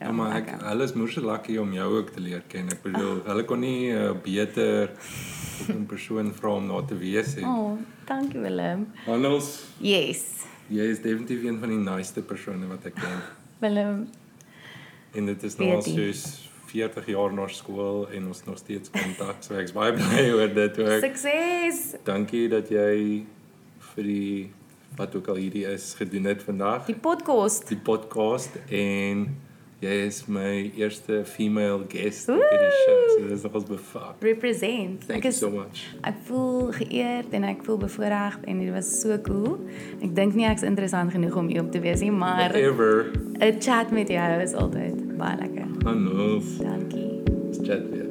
Ja, maar ek lekker. hulle is moerse lucky om jou ook te leer ken. Ek bedoel, hulle kon nie uh, beter op 'n persoon vra om daar te wees nie. Oh, dankie Willem. Anders, Yes. jy is definitief een van die nice persone wat ek ken. [LAUGHS] Willem, En dit is nou al soos 40 jaar na skool en ons nog steeds kontak. So ek's baie [LAUGHS] bly oor dit ook. sukses. Dankie dat jy vir die wat ook al hierdie is gedoen het vandag. Die podcast. die podcast en jy is my eerste female guest op hierdie show. So dis nogals befuck. represent. Thank Ek you is so much. ek voel geëerd en ek voel bevoorreg en dit was so cool. Ek dink nie ek's interessant genoeg om u op te wees nie, maar Whatever. 'n chat met jou is altyd baie lekker. Anos. Dankie. Chat weer.